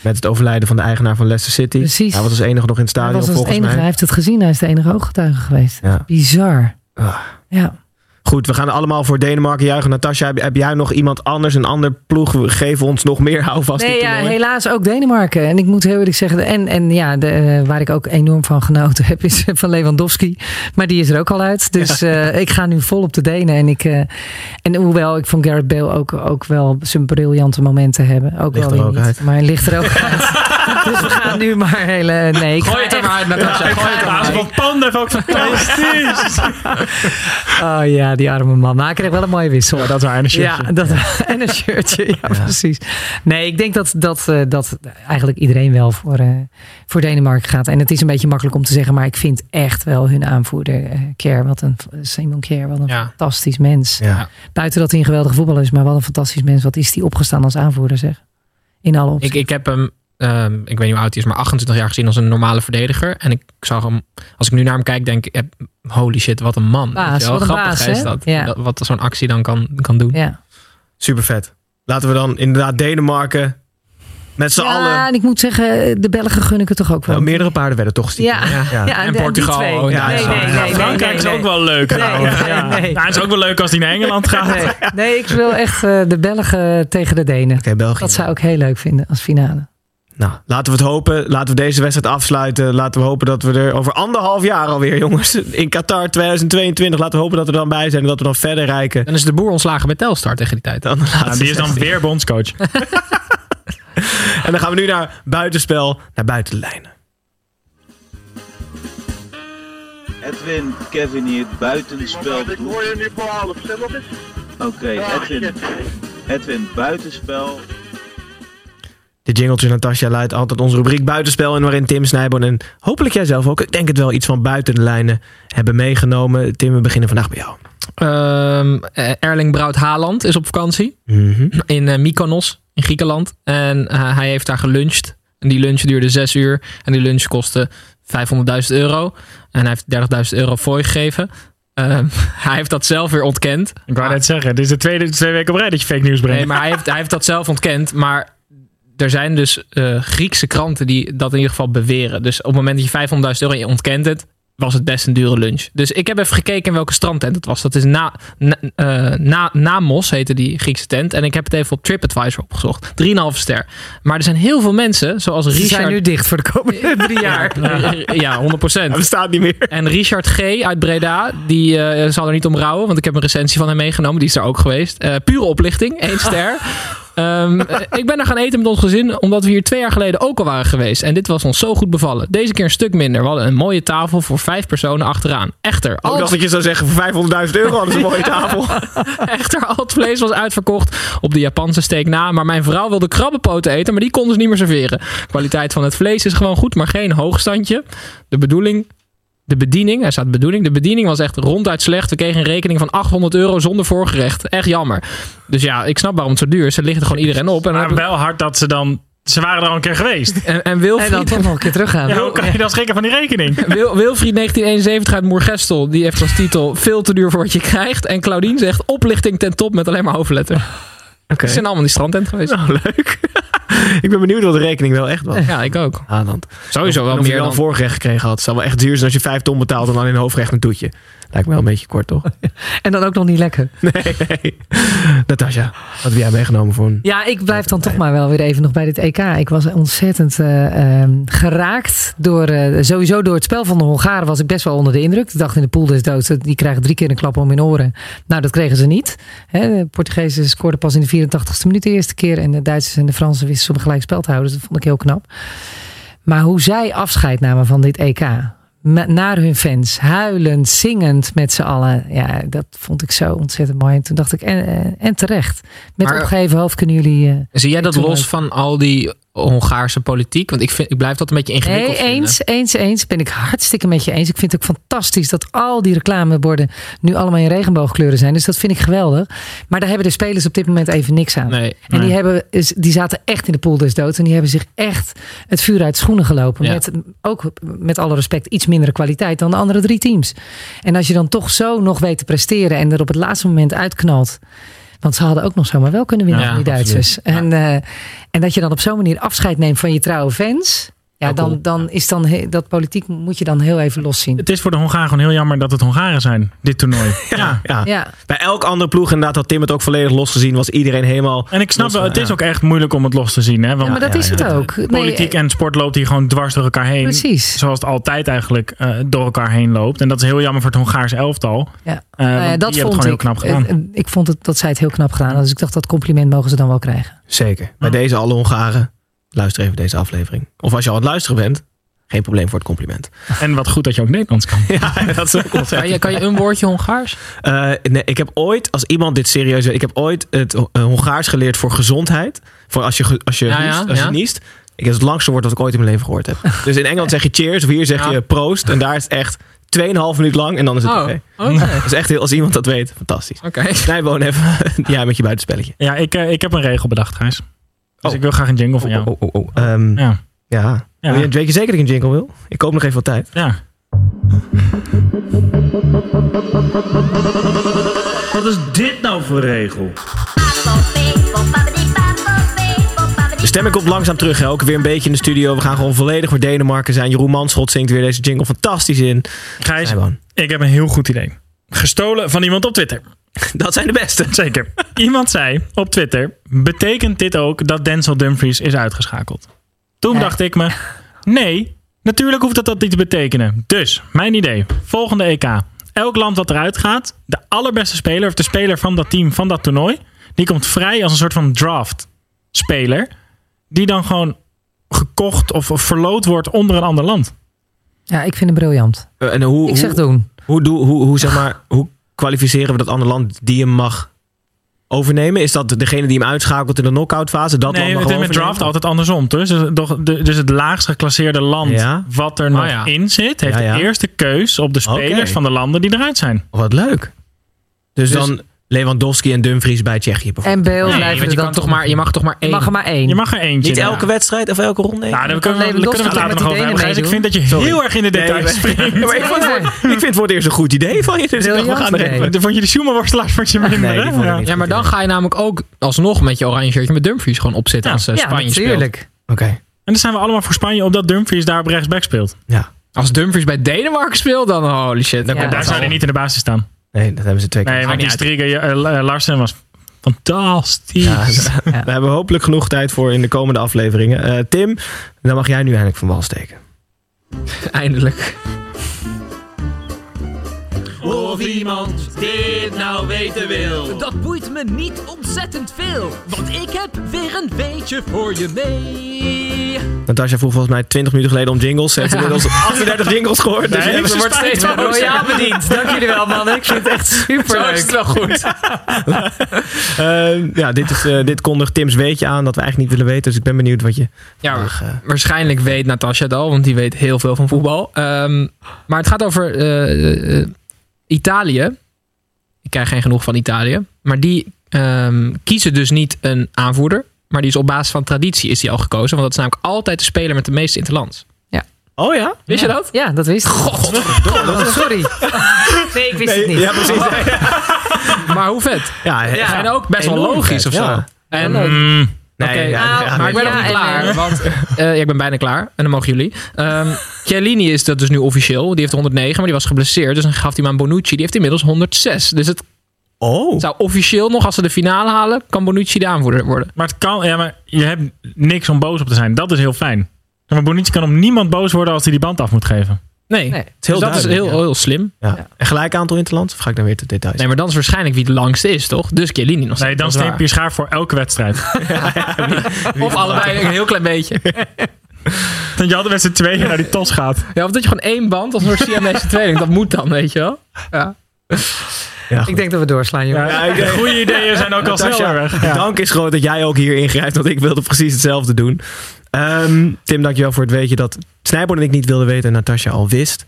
Met het overlijden van de eigenaar van Leicester City. Precies. Hij was als enige nog in het Hij stadion was als het volgens enige, hij mij. heeft het gezien. Hij is de enige ooggetuige geweest. Ja. Bizar. Ah. Ja. Goed, we gaan allemaal voor Denemarken juichen. Natasja, heb, heb jij nog iemand anders, een ander ploeg? Geef ons nog meer houvast. Nee, ja, helaas ook Denemarken. En ik moet heel eerlijk zeggen, en, en ja, de, eh, waar ik ook enorm van genoten heb, is van Lewandowski. Maar die is er ook al uit. Dus eh, ik ga nu vol op de Denen. En, ik, eh, en hoewel ik van Gareth Bale ook, ook wel zijn briljante momenten hebben. Ook Ligt wel er weer niet. uit. Maar hij ligt er ook uit. Dus we gaan nu maar hele... Nee, ik Gooi ga het er maar uit, Natasja. Gooi het er maar Ja, uit. van Panda ook fantastisch. Oh ja, die arme man. Maar hij kreeg wel een mooie wissel. Ja, dat is waar. En een Ja, shirtje. dat, en een shirtje. Ja, precies. Nee, ik denk dat, dat, eh, dat eigenlijk iedereen wel voor, eh, voor Denemarken gaat. En het is een beetje makkelijk om te zeggen, maar ik vind echt wel hun aanvoerder, Kjær, wat een Simon Kjær, wat een Ja. fantastisch mens. Ja. Buiten dat hij een geweldige voetballer is, maar wat een fantastisch mens. Wat is die opgestaan als aanvoerder, zeg? In alle Ik, opzichten. ik heb hem, ehm, ik weet niet hoe oud hij is, maar 28 jaar gezien als een normale verdediger. En ik zag hem, als ik nu naar hem kijk, denk ik, holy shit, wat een man. Baas, wat een Grappig baas, is dat, Ja. dat. Wat zo'n actie dan kan, kan doen. ja. Super vet. Laten we dan inderdaad Denemarken met z'n ja, allen... en ik moet zeggen, de Belgen gun ik het toch ook wel. Nou, meerdere paarden werden toch stiekem. Ja, ja. Ja. En die Portugal twee. Ja, nee, ja. nee, nee, nee, Frankrijk nee, is nee. ook wel leuk. trouwens. nee, Ja. nee. Het is ook wel leuk als hij naar Engeland gaat. Nee, nee, ik wil echt eh, de Belgen tegen de Denen. België. Dat zou ik heel leuk vinden als finale. Nou, laten we het hopen. Laten we deze wedstrijd afsluiten. Laten we hopen dat we er over anderhalf jaar alweer, jongens. In Qatar 2022. Laten we hopen dat we er dan bij zijn en dat we dan verder rijken. Dan is de boer ontslagen bij Telstar tegen die tijd. Dan die is dan 16. weer bondscoach. En dan gaan we nu naar buitenspel, naar buitenlijnen. Edwin, Kevin hier, buitenspel. Ik hoor je nu voor half. Zeg wat is? Oké, Edwin. Edwin, buitenspel. De jingeltje Natasja luidt altijd onze rubriek buitenspel. En waarin Tim Snijboon en hopelijk jij zelf ook, ik denk het wel, iets van buiten de lijnen hebben meegenomen. Tim, we beginnen vandaag bij jou. Ehm, eh, Erling Braut Haaland is op vakantie Mhm. in eh, Mykonos in Griekenland. En eh, hij heeft daar geluncht. En die lunch duurde zes uur. En die lunch kostte 500.000 euro. En hij heeft 30.000 euro voor gegeven. Ehm, hij heeft dat zelf weer ontkend. Ik wou net zeggen, dit is de tweede twee weken op rij dat je fake nieuws brengt. Nee, maar hij heeft, hij heeft dat zelf ontkend. Maar er zijn dus eh, Griekse kranten die dat in ieder geval beweren. Dus op het moment dat je 500.000 euro en je ontkent het, was het best een dure lunch. Dus ik heb even gekeken in welke strandtent het was. Dat is na, na, eh, na, Namos, heette die Griekse tent. En ik heb het even op TripAdvisor opgezocht. 3,5 ster. Maar er zijn heel veel mensen, zoals Ze Richard... zijn nu dicht voor de komende drie jaar. Ja, 100 procent. Dat staat niet meer. En Richard G. uit Breda, die eh, zal er niet om rouwen, want ik heb een recensie van hem meegenomen. Die is er ook geweest. Eh, pure oplichting, één ster. Ehm, eh, ik ben er gaan eten met ons gezin, omdat we hier twee jaar geleden ook al waren geweest. En dit was ons zo goed bevallen. Deze keer een stuk minder. We hadden een mooie tafel voor vijf personen achteraan. Echter, Ik al, dacht dat je zou zeggen, voor 500.000 euro hadden ze een mooie tafel. echter, al het vlees was uitverkocht op de Japanse steak na. Maar mijn vrouw wilde krabbenpoten eten, maar die konden ze niet meer serveren. Kwaliteit van het vlees is gewoon goed, maar geen hoogstandje. De bedoeling de bediening, er staat bediening, de bediening was echt ronduit slecht. We kregen een rekening van 800 euro zonder voorgerecht. Echt jammer. Dus ja, ik snap waarom het zo duur is. Ze liggen er gewoon iedereen op. En, dan Maar wel hard dat ze dan... Ze waren er al een keer geweest. en, en En dan Wilfried, toch nog een keer teruggaan. Ja, hoe kan je dan schrikken van die rekening? Wil, Wilfried 1971 uit Moergestel, die heeft als titel veel te duur voor wat je krijgt. En Claudine zegt oplichting ten top met alleen maar hoofdletter. Oké. Ze zijn allemaal in die strandtent geweest. Nou, leuk. Ik ben benieuwd wat de rekening wel echt was. Ja, ik ook. Haaland. Sowieso wel of je meer dan... een voorgerecht gekregen had. Het zou wel echt duur zijn als je 5 ton betaalt en dan in een hoofdgerecht een toetje. Lijkt me wel een beetje kort, toch? En dan ook nog niet lekker. Nee, nee. Natasja, wat heb jij meegenomen voor een... Ja, ik blijf dan toch maar wel weer even nog bij dit EK. Ik was ontzettend eh, ehm, geraakt door, eh, sowieso door het spel van de Hongaren was ik best wel onder de indruk. Ik dacht in de pool des doods, die krijgen drie keer een klap om hun oren. Nou, dat kregen ze niet. Hè, de Portugezen scoorden pas in de 84ste minuut de eerste keer. En de Duitsers en de Fransen wisten ze een gelijk spel te houden. Dus dat vond ik heel knap. Maar hoe zij afscheid namen van dit EK. Naar hun fans, huilend, zingend met z'n allen. Ja, dat vond ik zo ontzettend mooi. En toen dacht ik, en, en- en terecht. Met Maar- opgeheven hoofd kunnen jullie... eh, Zie jij dat los van al die Hongaarse politiek? Want ik, vind, ik blijf dat een beetje ingewikkeld Nee, vinden. eens, eens, eens. Ben ik hartstikke met je eens. Ik vind het ook fantastisch dat al die reclameborden nu allemaal in regenboogkleuren zijn. Dus dat vind ik geweldig. Maar daar hebben de spelers op dit moment even niks aan. Nee, En nee. die, hebben, is- die zaten echt in de pool des doods. En die hebben zich echt het vuur uit schoenen gelopen. Ja. Met ook met alle respect iets mindere kwaliteit dan de andere drie teams. En als je dan toch zo nog weet te presteren en er op het laatste moment uitknalt. Want ze hadden ook nog zomaar wel kunnen winnen Ja, van die Duitsers. En, eh, en dat je dan op zo'n manier afscheid neemt van je trouwe fans. Ja, dan, dan is dan he- dat politiek moet je dan heel even loszien. Het is voor de Hongaren gewoon heel jammer dat het Hongaren zijn, dit toernooi. ja. Ja. Ja, Bij elk andere ploeg, inderdaad, had Tim het ook volledig losgezien. Was iedereen helemaal. En ik snap wel, het is Ja. ook echt moeilijk om het los te zien. Hè? Want ja maar dat ja, is ja. het ook. Nee, politiek en sport loopt hier gewoon dwars door elkaar heen. Precies. Zoals het altijd eigenlijk eh, door elkaar heen loopt. En dat is heel jammer voor het Hongaarse elftal. Ja. Nou ja, want dat vond het gewoon ik. heel knap gedaan. Eh, Ik vond het, dat zij het heel knap gedaan. Dus ik dacht, dat compliment mogen ze dan wel krijgen. Zeker. Bij deze alle Hongaren. Luister even deze aflevering. Of als je al aan het luisteren bent. Geen probleem voor het compliment. En wat goed dat je ook Nederlands kan. Ja, dat is ook Kan je, kan je een woordje Hongaars? Eh, nee, ik heb ooit, als iemand dit serieus weet, ik heb ooit het eh, Hongaars geleerd voor gezondheid. Voor als je, als je, Ja, ja, niest, ja. Ik heb het langste woord dat ik ooit in mijn leven gehoord heb. Dus in Engeland zeg je cheers, of hier zeg Ja. je proost. En daar is het echt 2,5 minuut lang en dan is het Oh, oké. Dat is echt heel, als iemand dat weet, fantastisch. Oké. Snijboon even, ja, met je buitenspelletje. Ja, ik, eh, ik heb een regel bedacht, Gijs. Dus Oh. ik wil graag een jingle van jou. Oh, oh, oh, oh. Ehm, ja. Ja, Ja. Wil je- Weet je zeker dat ik een jingle wil? Ik koop nog even wat tijd. ja. Wat is dit nou voor regel? De stemming komt langzaam terug. Hè? Ook weer een beetje in de studio. We gaan gewoon volledig voor Denemarken zijn. Jeroen Manschot zingt weer deze jingle fantastisch in. Gijs, ik heb een heel goed idee. Gestolen van iemand op Twitter. Dat zijn de beste. Zeker. Iemand zei op Twitter: Betekent dit ook dat Denzel Dumfries is uitgeschakeld? Toen Ja. dacht ik me: Nee, natuurlijk hoeft dat dat niet te betekenen. Dus, mijn idee: volgende EK. Elk land wat eruit gaat, de allerbeste speler of de speler van dat team van dat toernooi, die komt vrij als een soort van draft speler, die dan gewoon gekocht of, verloot wordt onder een ander land. Ja, ik vind het briljant. Eh, En hoe, Ik zeg hoe, doen. hoe, doe- hoe, hoe, zeg maar, hoe kwalificeren we dat andere land die hem mag overnemen? Is dat degene die hem uitschakelt in de knockout fase? Dat land nee, mag het is met draft altijd andersom. Dus, dus, dus het laagst geclasseerde land Ja. wat er nog ja. in zit, heeft Ja, ja. de eerste keus op de spelers van de landen die eruit zijn. Oh, Wat leuk. Dus, Dus- dan Lewandowski en Dumfries bij Tsjechië bijvoorbeeld. En Bale Nee, blijven want je, er dan toch maar, je mag toch maar Je één. mag er maar één. Je mag er eentje. Niet ja. elke wedstrijd of elke ronde? Nou, kan kunnen we, daar kunnen we het later nog over hebben. Gijs. Ik vind dat je Sorry. heel erg in de details Nee, springt. maar ik, vond ik vind het voor het eerst een goed idee van je. Dus we gaan er even. idee. Vond je de Schumacher-worstelaars vond je minder, Nee, vond Ja. Ja, maar dan ga je namelijk ook alsnog met je oranje shirtje met Dumfries gewoon opzitten Ja. als ja, Spanje speelt. natuurlijk. Oké. En dan zijn we allemaal voor Spanje omdat Dumfries daar op rechtsback speelt. Ja. Als Dumfries bij Denemarken speelt, dan holy shit. Dan Ja. Daar zou hij niet in de basis staan. Nee, dat hebben ze twee keer. Nee, want die niet Strige eh, Larsen was fantastisch. Ja, Daar hebben we hopelijk genoeg tijd voor in de komende afleveringen. Eh, Tim, dan mag jij nu eindelijk van wal steken. Eindelijk. Of iemand dit nou weten wil. Dat boeit me niet ontzettend veel, want ik heb weer een beetje voor je mee. Natasja vroeg volgens mij 20 minuten geleden om jingles. Ze heeft inmiddels 38 jingles gehoord. Dus Nee, ze wordt steeds ben royaal bediend. Dank jullie wel, man. Ik vind het echt super Zo is het wel goed. Eh, ja, dit, is, eh, dit kondigt Tim's weetje aan dat we eigenlijk niet willen weten. Dus ik ben benieuwd wat je... Ja, vandaag, eh, waarschijnlijk weet Natasja het al, want die weet heel veel van voetbal. Ehm, maar het gaat over eh, Italië. Ik krijg geen genoeg van Italië. Maar die ehm, kiezen dus niet een aanvoerder. Maar die is op basis van traditie is die al gekozen. Want dat is namelijk altijd de speler met de meeste interlands. Oh ja? Wist je dat? Ja, dat wist ik. Oh, sorry. Nee, ik wist het niet. Ja, precies. Maar hoe vet. Ja, Ja, en ook best wel logisch vet, of zo. ja. En, Nee, Oké, ja, ja, nou, maar ik ben Ja, nog niet klaar. eh, Want eh, ja, ik ben bijna klaar. En dan mogen jullie. Ehm Chiellini is dat dus nu officieel. Die heeft 109, maar die was geblesseerd. Dus dan gaf hij hem aan Bonucci. Die heeft inmiddels 106. Dus het Oh. zou officieel nog, als ze de finale halen, kan Bonucci de aanvoerder worden. maar het kan, ja, maar je hebt niks om boos op te zijn. Dat is heel fijn. Maar Bonucci kan om niemand boos worden als hij die band af moet geven. Nee, Nee. Het is heel dus dat is heel, ja. heel slim. Ja. En gelijk aantal interlands? Of ga ik dan weer te details? Nee, maar dan is waarschijnlijk wie de langste is, toch? Dus Chiellini nog steeds. Nee, dan steep je schaar voor elke wedstrijd. Of allebei een heel klein beetje. Dat je altijd met z'n tweeën naar die tos gaat. Ja, of dat je gewoon één band als een soort Siamese tweeling. Dat moet dan, weet je wel. Ja. Ik denk dat we doorslaan, jongen. Ja, de goede ideeën zijn ook al sneller weg. de dank is groot dat jij ook hier ingrijpt, want ik wilde precies hetzelfde doen. Ehm, Tim, dankjewel voor het weetje dat Snijboord en ik niet wilden weten en Natasja al wist.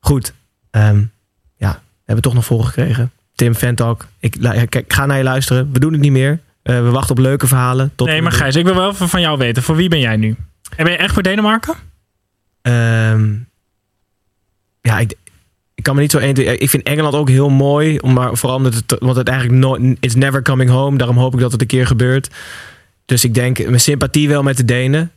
Goed, Ehm, ja, we hebben toch nog volgekregen. Tim, Fantalk, ik, ik ga naar je luisteren. We doen het niet meer. Eh, we wachten op leuke verhalen. Tot Nee, maar Gijs, ik wil wel even van jou weten. Voor wie ben jij nu? En ben je echt voor Denemarken? Ehm, ja, ik, ik kan me niet zo 1, 2 Ik vind Engeland ook heel mooi. Maar vooral omdat het, want het eigenlijk nooit, it's never coming home. Daarom hoop ik dat het een keer gebeurt. Dus ik denk mijn sympathie wel met de Denen.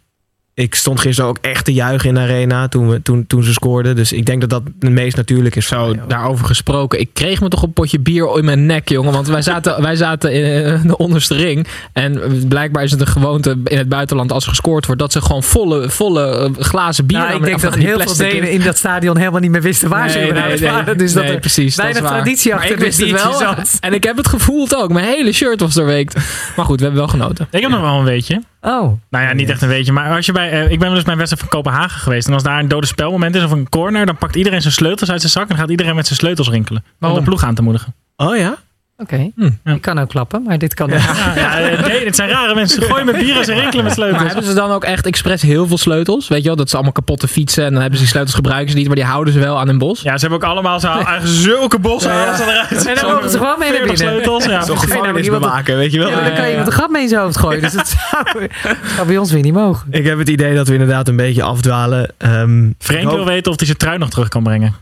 Ik stond gisteren ook echt te juichen in de arena toen, we, toen, toen ze scoorden. Dus ik denk dat dat het meest natuurlijk is. Zo, daarover gesproken. Ik kreeg me toch een potje bier in mijn nek, jongen. Want wij zaten, wij zaten in de onderste ring. En blijkbaar is het een gewoonte in het buitenland als er gescoord wordt... dat ze gewoon volle, volle eh, glazen bier... Nou, ik hebben. denk dat heel veel Denen in dat stadion helemaal niet meer wisten waar ze Nee, überhaupt nee, nee. waren. Dus dat Nee, er precies, weinig traditie Maar achter ik wist het wel. zat. En ik heb het gevoeld ook. Mijn hele shirt was doorweekt. Maar goed, we hebben wel genoten. Ik heb nog wel een weetje. Oh. Nou ja, niet echt een weetje. Maar als je bij, eh, ik ben wel eens bij een wedstrijd van Kopenhagen geweest. En als daar een dode spelmoment is of een corner. Dan pakt iedereen zijn sleutels uit zijn zak. En gaat iedereen met zijn sleutels rinkelen. Om de ploeg aan te moedigen. Oh ja? Oké, Hm. ik kan ook klappen, maar dit kan Ja, ja, nee, het zijn rare mensen. Ze gooien met bier en ze rinkelen met sleutels. Maar hebben ze dan ook echt expres heel veel sleutels? Weet je wel, dat ze allemaal kapotte fietsen. En dan hebben ze die sleutels gebruiken ze niet. Maar die houden ze wel aan hun bos. Ja, ze hebben ook allemaal zo, eigenlijk zulke bossen eruit. En dan mogen ze gewoon mee naar 40 binnen. sleutels. Ja. Zo'n gevangenis iemand- bewaken, weet je wel. Ja, dan kan je iemand een gat mee in zijn hoofd gooien. Dus dat zou, zou bij ons weer niet mogen. Ik heb het idee dat we inderdaad een beetje afdwalen. Ehm, Frank wil weten of hij zijn trui nog terug kan brengen.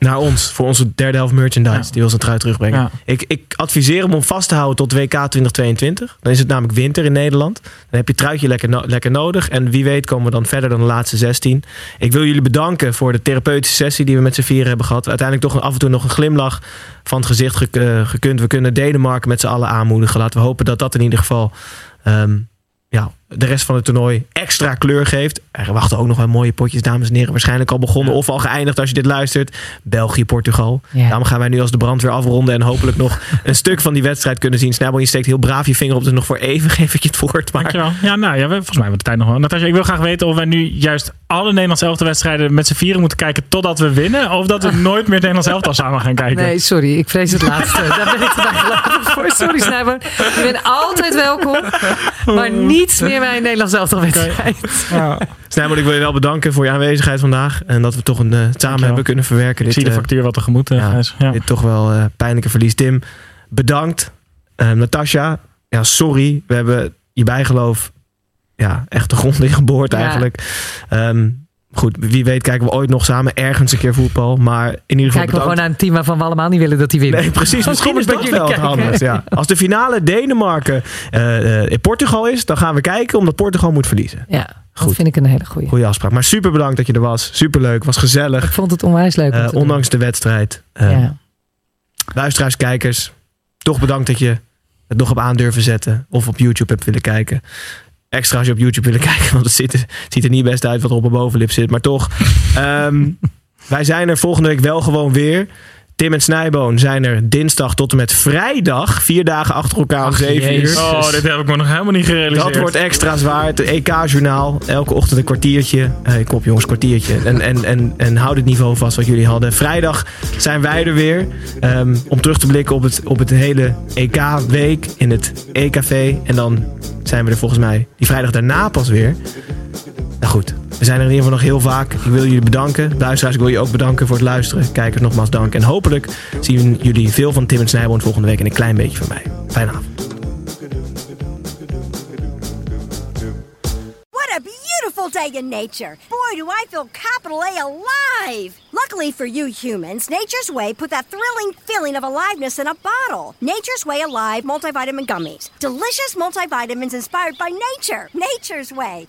Naar ons, voor onze derde helft merchandise. Ja. Die wil zijn trui terugbrengen. Ja. Ik, ik adviseer hem om vast te houden tot WK 2022. Dan is het namelijk winter in Nederland. Dan heb je truitje lekker, no- lekker nodig. En wie weet komen we dan verder dan de laatste 16. Ik wil jullie bedanken voor de therapeutische sessie die we met z'n vieren hebben gehad. Uiteindelijk toch af en toe nog een glimlach van het gezicht eh, gekund. We kunnen Denemarken met z'n allen aanmoedigen. Laten we hopen dat dat in ieder geval... ehm, de rest van het toernooi extra kleur geeft. Er wachten ook nog wel mooie potjes, dames en heren. Waarschijnlijk al begonnen of al geëindigd als je dit luistert. België, Portugal. Ja. Daarom gaan wij nu als de brandweer afronden en hopelijk nog een stuk van die wedstrijd kunnen zien. Snijbel, je steekt heel braaf je vinger op, dus nog voor even geef ik je het woord. Maar Dankjewel. Ja, nou ja, we, volgens mij hebben we de tijd nog wel. Natasja, ik wil graag weten of wij nu juist alle Nederlands elftal wedstrijden met z'n vieren moeten kijken totdat we winnen. Of dat we nooit meer het Nederlands elftal samen gaan kijken. Nee, sorry. Ik vrees het laatste. Daar ben ik te gelovig voor. Sorry, Snijboon. Je bent altijd welkom. Maar niet meer bij een Nederlands elftal wedstrijd. Ja. Snijbel, ik wil je wel bedanken voor je aanwezigheid vandaag. En dat we toch een, eh, samen hebben kunnen verwerken. Ik zie de eh, factuur wat tegemoet. eh, ja. Gijs. Ja. Dit toch wel eh, pijnlijke verlies. Tim, bedankt. Uh, Natasja, ja, sorry. We hebben je bijgeloof ja, echt de grond in geboord Ja. eigenlijk. Ehm, goed, wie weet kijken we ooit nog samen ergens een keer voetbal. Maar in ieder geval Kijken we gewoon naar een team waarvan we allemaal niet willen dat die winnen. Nee, precies. Misschien is dat wel handigst, ja. Als de finale Denemarken eh, eh, in Portugal is, dan gaan we kijken omdat Portugal moet verliezen. Ja, dat Goed. vind ik een hele goeie. Goeie afspraak. Maar super bedankt dat je er was. Super leuk. Was gezellig. Ik vond het onwijs leuk. om Eh, doen. ondanks de wedstrijd. Eh, Ja. Luisteraars, kijkers, toch bedankt dat je het nog op aandurven zetten. Of op YouTube hebt willen kijken. Extra als je op YouTube willen kijken, want het ziet er, het ziet er niet best uit wat er op mijn bovenlip zit. Maar toch, ehm, wij zijn er volgende week wel gewoon weer. Tim en Snijboon zijn er dinsdag tot en met vrijdag. Vier dagen achter elkaar om 7 uur. Oh, dit heb ik me nog helemaal niet gerealiseerd. Dat wordt extra zwaar. Het EK-journaal. Elke ochtend een kwartiertje. Eh, kom jongens, kwartiertje. En, en, en, en houd het niveau vast wat jullie hadden. Vrijdag zijn wij er weer. ehm, om terug te blikken op het, op het hele EK-week in het EKV. En dan zijn we er volgens mij die vrijdag daarna pas weer. Nou goed, we zijn er in ieder geval nog heel vaak. Ik wil jullie bedanken. Luisteraars, ik wil je ook bedanken voor het luisteren. Kijkers, nogmaals dank. En hopelijk zien jullie veel van Tim en Snijboon volgende week en een klein beetje van mij. Fijne avond. Day in nature. Boy, do I feel capital A alive. Luckily for you humans, Nature's Way put that thrilling feeling of aliveness in a bottle. Nature's Way Alive multivitamin gummies. Delicious multivitamins inspired by nature. Nature's Way.